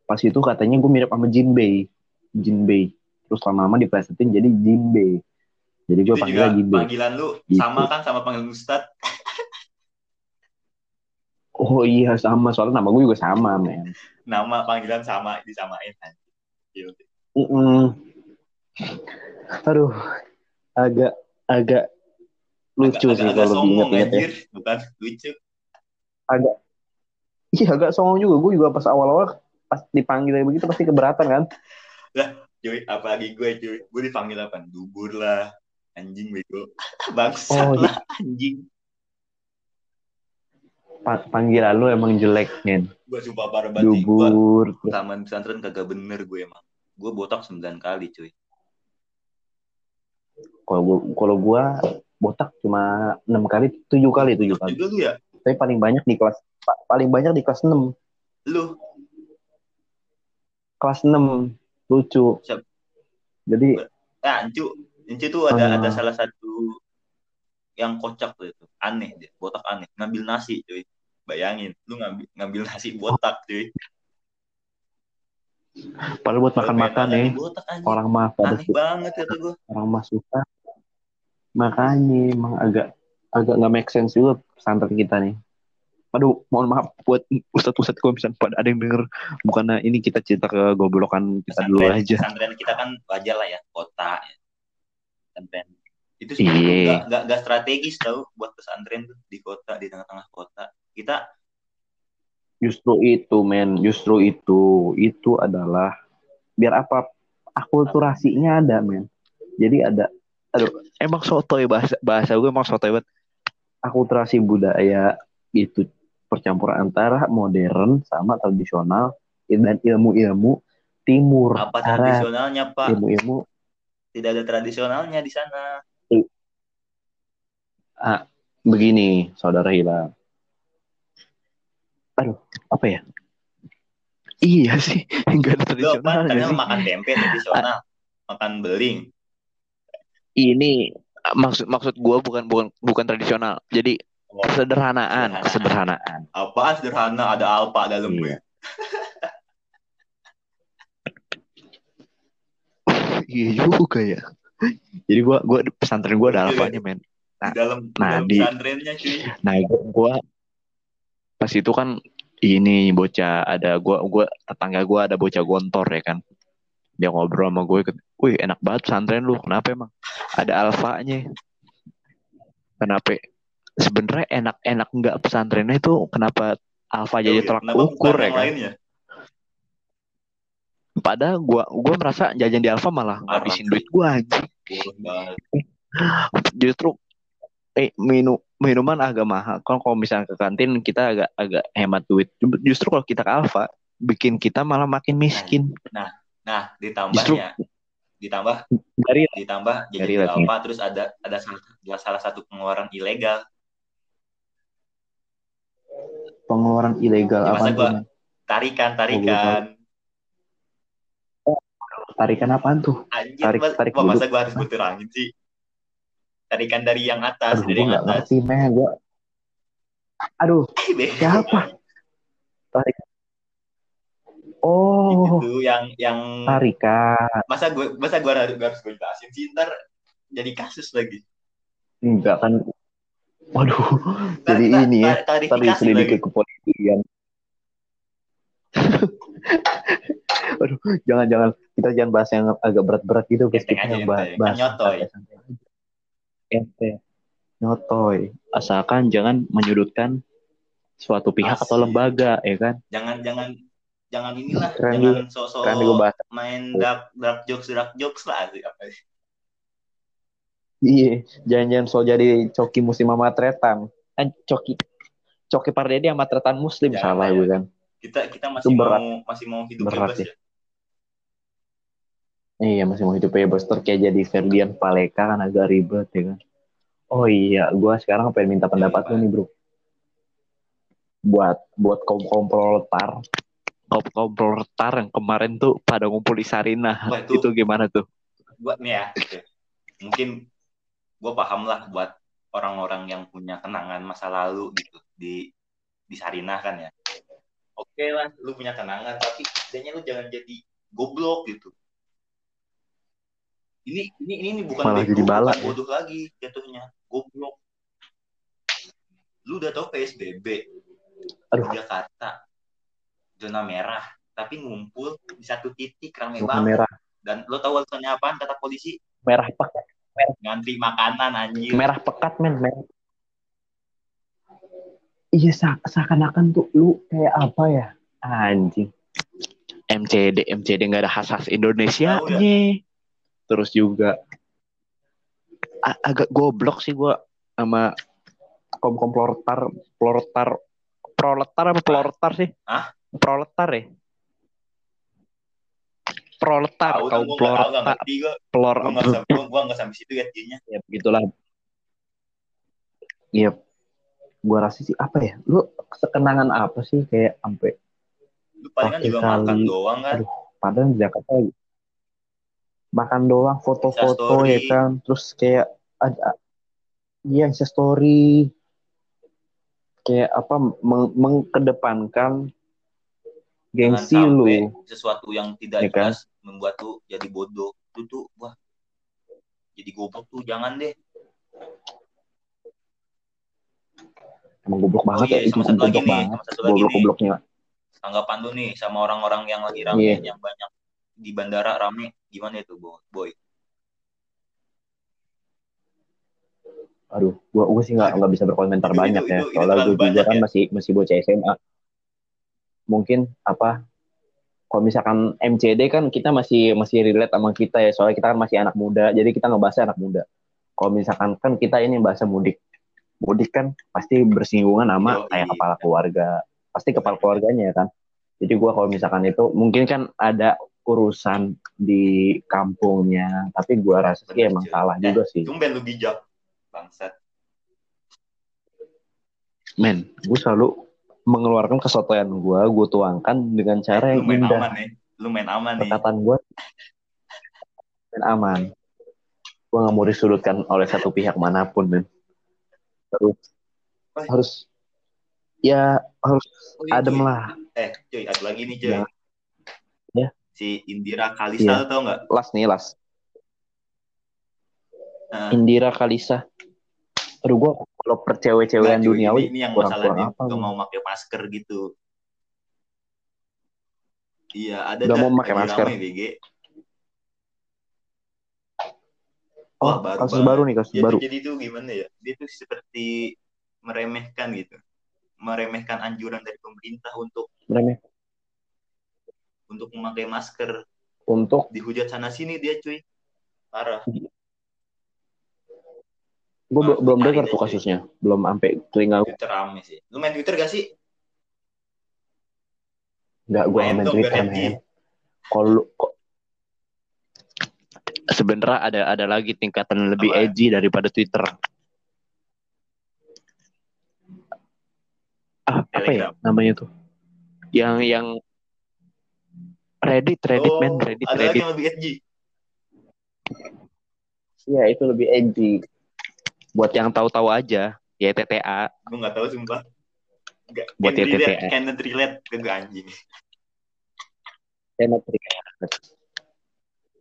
pas itu katanya gue mirip sama Jinbei Jinbei terus lama-lama diplesetin jadi Jinbei jadi gue panggilnya Jinbei panggilan lu Gitu. sama kan sama panggilan Ustad. oh iya sama soalnya nama gue juga sama men Nama panggilan sama disamain kan. Gila. Mm-mm. aduh agak agak lucu Agak- sih agak kalau diinget-inget ya. Bukan lucu. agak iya agak songong juga gue juga pas awal-awal pas dipanggil kayak begitu pasti keberatan kan Cuy, apalagi gue cuy. Gue dipanggil apa? Dubur lah. Anjing bego. Bangsat Oh, lah anjing. Pa- panggilan lu emang jelek men Gue sumpah parah banget. Gue dubur taman pesantren kagak bener gue emang. Gue botak 9 kali cuy. kalau gua kalau gua botak cuma enam kali tujuh kali tujuh kali juga lu ya? tapi paling banyak di kelas pa- paling banyak di kelas 6 Lu kelas 6 lucu Siap. jadi Ah, Encu, Encu tuh ada Ah. ada salah satu yang kocak tuh itu. Aneh dia, botak aneh. Ngambil nasi, cuy. Bayangin, lu ngambil ngambil nasi botak, cuy. padahal buat makan-makan nih botak anjing. orang mah pada Aneh banget kata gue. orang mah suka makanya emang agak agak nggak make sense juga pesantren kita nih aduh mohon maaf buat ustadz-ustadz kalau misalnya pada ada yang denger bukannya ini kita cerita ke goblokan kita dulu aja pesantren kita kan wajar lah ya, kota ya. Pesantren. Itu Iya. sebenarnya nggak nggak strategis tau buat pesantren tuh di kota, di tengah-tengah kota. Kita Justru itu, men. Justru itu. Itu adalah biar apa? Akulturasinya ada, men. Jadi ada. Aduh, emang sotoy bahasa bahasa gue emang sotoy banget. Akulturasi budaya itu percampuran antara modern sama tradisional dan ilmu-ilmu timur. apa Arab. tradisionalnya, Pak? Ilmu-ilmu Tidak ada tradisionalnya di sana. begini, saudara Hilal. Aduh, apa ya? Iya sih, enggak ada Kadang sih. makan tempe tradisional, makan beling. ini maksud maksud gue bukan bukan bukan tradisional jadi kesederhanaan Sederhanaan. kesederhanaan. Apaan sederhana? Ada alpa dalamnya. iya juga ya. Jadi gue gua pesantren gue ada alfanya men. Di dalam, di Nah, dalam di- pesantrennya cuy. nah gue pas itu kan ini bocah ada gue gua tetangga gue ada bocah gontor ya kan. Dia ngobrol sama gue wih enak banget pesantren lu. Kenapa emang ada alfanya kenapa sebenarnya enak-enak nggak pesantrennya itu kenapa alfa jadi tolak ukur ya kan lainnya? Padahal gua gua merasa jajan di Alfa malah ngabisin duit gua banget. justru eh minum minuman agak mahal. Kalau kalau misalnya ke kantin kita agak agak hemat duit. Justru kalau kita ke Alfa bikin kita malah makin miskin. Nah, nah ditambahnya ditambah Dari ditambah jadi Dari apa terus ada ada salah, ada salah satu pengeluaran ilegal. Pengeluaran ilegal Ya, apa tuh? gua- men? Tarikan, Oh, tarikan. Tarikan apaan tuh? Anjir, Tarik- mas, tarik wah, masa gua harus berterangin sih? Tarikan dari yang atas, Aduh, dari gue yang atas. ngerti, men. Gua... Aduh, siapa? Tarik. Oh, Itu yang yang tarikan. masa gue masa gue harus harus gue jelasin sih ntar jadi kasus lagi. Enggak kan. Waduh, jadi ini ya. Tadi selidiki kepolisian. Waduh, jangan-jangan kita jangan bahas yang agak berat-berat gitu, guys. Kita yang bahas, enteng. bahas Kan nyotoy. Ente. Nyotoy. Asalkan jangan menyudutkan suatu pihak atau Asik. lembaga, ya kan? Jangan jangan jangan inilah, Keren jangan Kan bahas. main dark dark jokes dark jokes lah sih apa sih. Iya, jangan-jangan so jadi coki muslim sama tretan. Kan coki coki pardede sama tretan muslim Jangan, salah ya. gue kan. Kita kita masih Itu berat. mau masih mau hidup Berat bebas ya. ya. Iya masih mau hidup bebas Terus kayak jadi Ferdian Paleka kan agak ribet ya kan. Oh iya, gue sekarang pengen minta pendapat Iya, lu nih bro. Buat buat kaum kaum proletar, kaum kaum proletar yang kemarin tuh pada ngumpul di Sarinah, itu- itu gimana tuh? buat nih ya gitu. mungkin gue paham lah buat orang-orang yang punya kenangan masa lalu gitu di di Sarinah kan ya. Oke lah lu punya kenangan tapi setidaknya lu jangan jadi goblok gitu. Ini ini ini, ini bukan Malah bego, jadi bukan ya. bodoh lagi jatuhnya goblok. Lu udah tau PSBB Aduh. Jakarta zona merah tapi ngumpul di satu titik rame Zona banget. merah, dan lo tahu alasannya apaan kata polisi? Merah pekat, ngantri makanan anjir merah pekat men, merah. Iya se- seakan-akan tuh lu kayak apa ya? Anjing. MCD, MCD nggak ada khas-khas Indonesia Tahu Terus juga a- agak goblok sih gua sama kom kom proletar, proletar, proletar apa proletar sih? Hah? Proletar ya? Proletar, nggak proletar, pelor, gue nggak sampai gue nggak sampai situ ya dianya ya begitulah. Iya, gua rasa sih apa ya? Lu sekenangan apa sih kayak sampai lu paling kan Pakai juga kali. makan doang kan Aduh. padahal di Jakarta makan doang foto-foto ya kan terus kayak ada iya Insta story kayak apa meng- mengkedepankan gengsi lu. sesuatu yang tidak Ya kan? jelas membuat tuh jadi bodoh. Itu tuh wah. Jadi goblok tuh jangan deh. Emang goblok banget iya, ya itu satu lagi nih, satu lagi goblok gobloknya. Tanggapan lu nih sama orang-orang yang lagi rame Iya. yang banyak di bandara rame. Gimana itu Bo- boy? Aduh gua gua sih nggak nggak bisa berkomentar Itu- banyak itu- ya. itu- soalnya gua juga kan ya. masih masih bocah SMA mungkin apa kalau misalkan MCD kan kita masih masih relate sama kita ya soalnya kita kan masih anak muda jadi kita ngebahasnya anak muda. Kalau misalkan kan kita ini bahasa mudik mudik kan pasti bersinggungan sama kayak kepala keluarga pasti kepala keluarganya ya kan. Jadi gua kalau misalkan itu mungkin kan ada urusan di kampungnya tapi gua rasa sih Bener, emang cuy. salah Eh, juga sih. tumben lu bijak bangsat. Men gue selalu mengeluarkan kesotoyan gue gue tuangkan dengan cara lu yang main indah aman nih lu main aman nih perkataan gue dan aman gue nggak mau disudutkan oleh satu pihak mana pun men harus Oh. harus ya harus Oh, iya, adem cuy. lah Eh, cuy, ada lagi nih, cuy. Jangan. Ya. Si Indira Kalista Iya. lu tau nggak? las nih las Nah, Indira Kalisa aduh gue kalau percewek-cewekan duniawi Ini, ini yang kurang masalah kurang dia apa gua. mau pakai masker gitu. Iya, ada dah, mau pakai masker. BG. oh Wah, baru kasus banget. baru nih kasus Dia baru jadi tuh gimana ya? Dia tuh seperti meremehkan gitu. Meremehkan anjuran dari pemerintah untuk Remeh. untuk memakai masker. untuk Dihujat sana sini dia, cuy. Parah. Gue Ah, belum dengar tuh kasusnya. Belum sampai telinga gue. Twitter rame sih. Lu main Twitter gak sih? Nggak gue Main main Twitter, men. Kalau sebenarnya ada ada lagi tingkatan lebih Apa? edgy daripada Twitter. Ah, apa ya namanya tuh? Yang yang Reddit, Reddit, oh, men, Reddit, ada lagi Reddit. yang lebih edgy. Iya, itu lebih edgy. Buat yang tahu-tahu aja, ya TTA. Gue gak tahu sumpah. Gak, Buat can relate, TTA. cannot relate ke anjing. Enak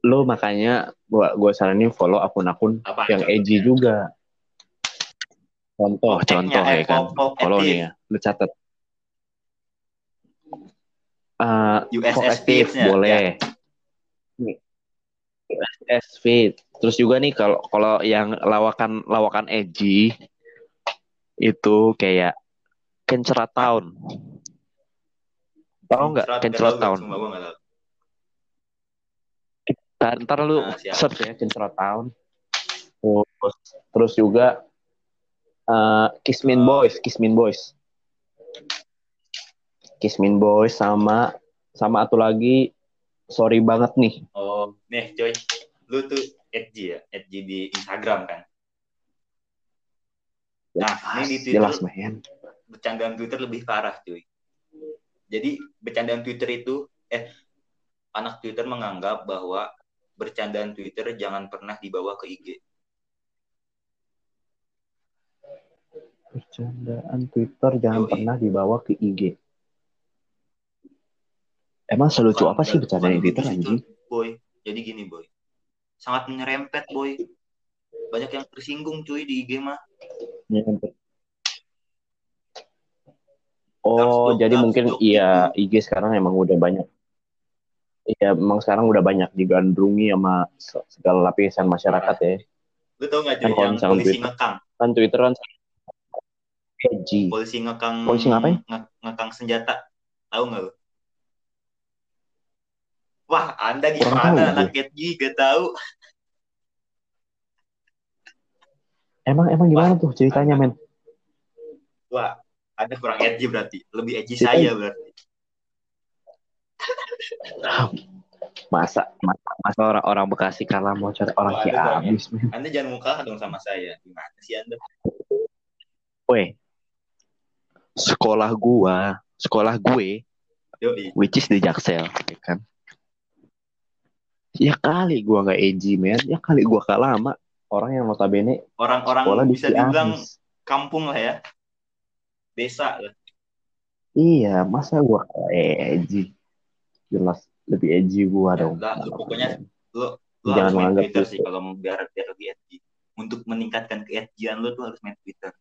Lo makanya gua gua saranin follow akun-akun yang edgy juga. Contoh, contoh eh, ya kan. Follow nih ya, lu catat. Uh, USS aktif Feeds-nya, boleh. Nih. USS Feed. Terus juga nih kalau kalau yang lawakan lawakan edgy itu kayak Kencerat Town. Tahu nggak tahu, Town? Ntar, ntar lu Nah, siap. search ya Kencerat Town. Terus, terus juga uh, Kismin Oh. Boys, Kismin Boys. Kismin Boys sama sama satu lagi sorry banget nih. Oh, nih coy. Lu tuh edgy ya? Edgy di Instagram kan? Nah, ini di Twitter jelas bercandaan Twitter lebih parah cuy. Jadi bercandaan Twitter itu eh anak Twitter menganggap bahwa bercandaan Twitter jangan pernah dibawa ke IG. Bercandaan Twitter jangan Yoi. pernah dibawa ke IG. Emang selucu apa sih bercandaan Twitter anjing? Boy, jadi gini boy. Sangat menyerempet boy. Banyak yang tersinggung cuy di IG mah. Oh, Dark jadi joke, mungkin dark joke iya IG sekarang emang udah banyak. Iya, emang sekarang udah banyak digandrungi sama se- segala lapisan masyarakat ya. Lu tau gak Kan kalau yang misalkan polisi Twitter- ngekang? Kan Twitter kan edgy. Polisi ngekang Polisi ngapain? nge- ngekang senjata. Tahu nggak lu? Wah, Anda gimana anak edgy gak tahu? Emang emang gimana tuh ceritanya, men? Wah, Anda kurang edgy berarti. Lebih edgy saya berarti. Masa masa, masa orang-orang Bekasi kalah mau cari orang Oh, Ciamis, men. Anda jangan muka dong sama saya. Gimana sih Anda? Weh, sekolah gua, sekolah gue, Yoi. which is di Jaksel, ya kan? Ya kali gua nggak edgy, men. Ya kali gua kalah sama orang yang notabene Orang-orang di bisa dibilang Ciamis. kampung lah ya. Desa lah. Iya, masa gua kalah edgy? Jelas lebih edgy gua Ya, dong. enggak, lu pokoknya Lu, lu Jangan harus main Twitter itu. sih kalau mau biar, biar lebih edgy. Untuk meningkatkan keedgyan lu tuh harus main Twitter.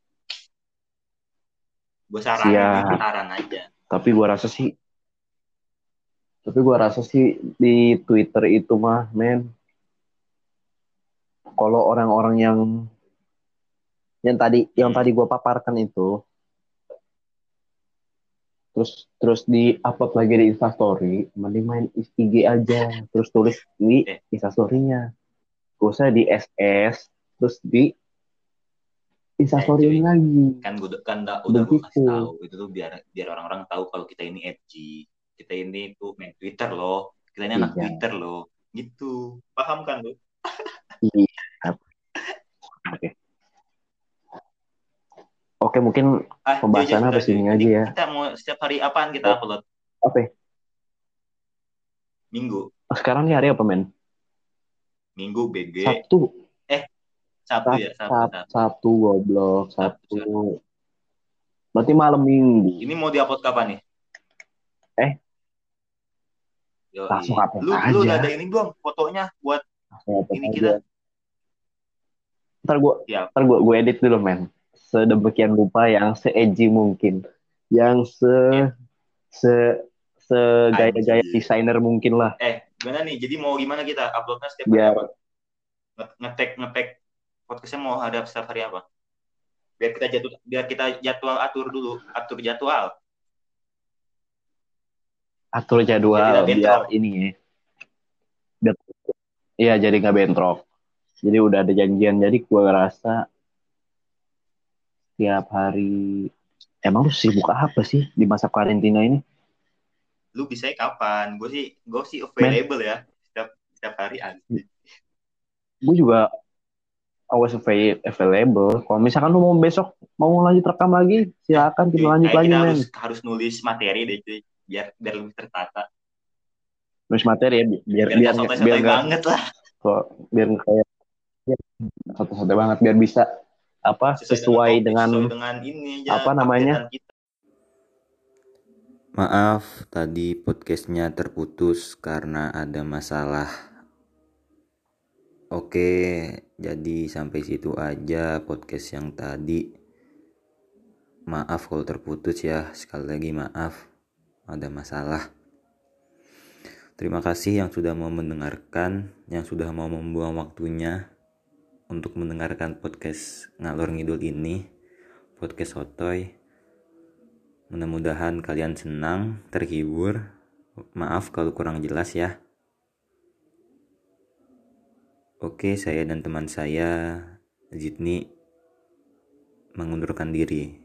Gue ini saran aja. Tapi gua rasa sih tapi gua rasa sih di Twitter itu mah, men. Kalau orang-orang yang yang tadi yang tadi gua paparkan itu terus terus di upload lagi di Instastory, mending main IG aja, terus tulis di. Instastory-nya. Gak usah di SS, terus di Instastory Eh, lagi. Kan gue kan udah, gue kasih tahu itu tuh biar biar orang-orang tahu kalau kita ini edgy. Kita ini tuh main Twitter loh. Kita ini anak Iya. Twitter loh. Gitu. Paham kan lu? Iya. Oke. Oke, mungkin Ah, Pembahasannya Jojo, apa sih sudah, ini Jojo. aja ya? Kita mau setiap hari apaan kita Oh. upload? apa? Minggu. Sekarang nih hari apa, men? Minggu BG. Sabtu. Sabtu ya, Sab- Sabtu, Sab- Sabtu. Sabtu goblok, Sabtu, Sabtu. Berarti malam minggu. Ini mau diupload kapan nih? Eh? Yoi. Langsung upload lu, lu aja. udah ada ini belum fotonya buat Langsung ini aja. kita? Ntar gue Siap. ntar gua, gua edit dulu, men. Sedemikian rupa yang se-edgy mungkin. Yang se se se gaya-gaya Anjir. desainer mungkin lah. Eh, gimana nih? Jadi mau gimana kita uploadnya setiap hari Biar apa? Nge- Ngetek ngetek podcastnya mau ada setiap hari apa? Biar kita jadwal biar kita jadwal atur dulu, atur jadwal. Atur jadwal biar ini. Ya. Iya, jadi nggak bentrok. Jadi udah ada janjian. Jadi gua rasa tiap hari emang lu sibuk apa sih di masa karantina ini? Lu bisa kapan? Gue sih gue sih available ya. Setiap setiap hari aja. Gue juga always available. Kalau misalkan lu mau besok mau lanjut rekam lagi silakan kita lanjut Kayak lagi kita men. harus harus nulis materi deh cuy biar biar lebih tertata nulis materi ya bi- biar biar biar biar sotoy-sotoy nggak banget lah kok biar kayak satu-satu banget biar bisa apa sesuai, topik, dengan sesuai dengan ini aja apa namanya? kita. Maaf, tadi podcastnya terputus karena ada masalah. Oke, jadi sampai situ aja podcast yang tadi. Maaf kalau terputus ya, sekali lagi maaf. Ada masalah. Terima kasih yang sudah mau mendengarkan, yang sudah mau membuang waktunya untuk mendengarkan podcast ngalor ngidul ini, podcast Sotoy. Mudah-mudahan kalian senang, terhibur. Maaf kalau kurang jelas ya. Oke, saya dan teman saya, Zidni, mengundurkan diri.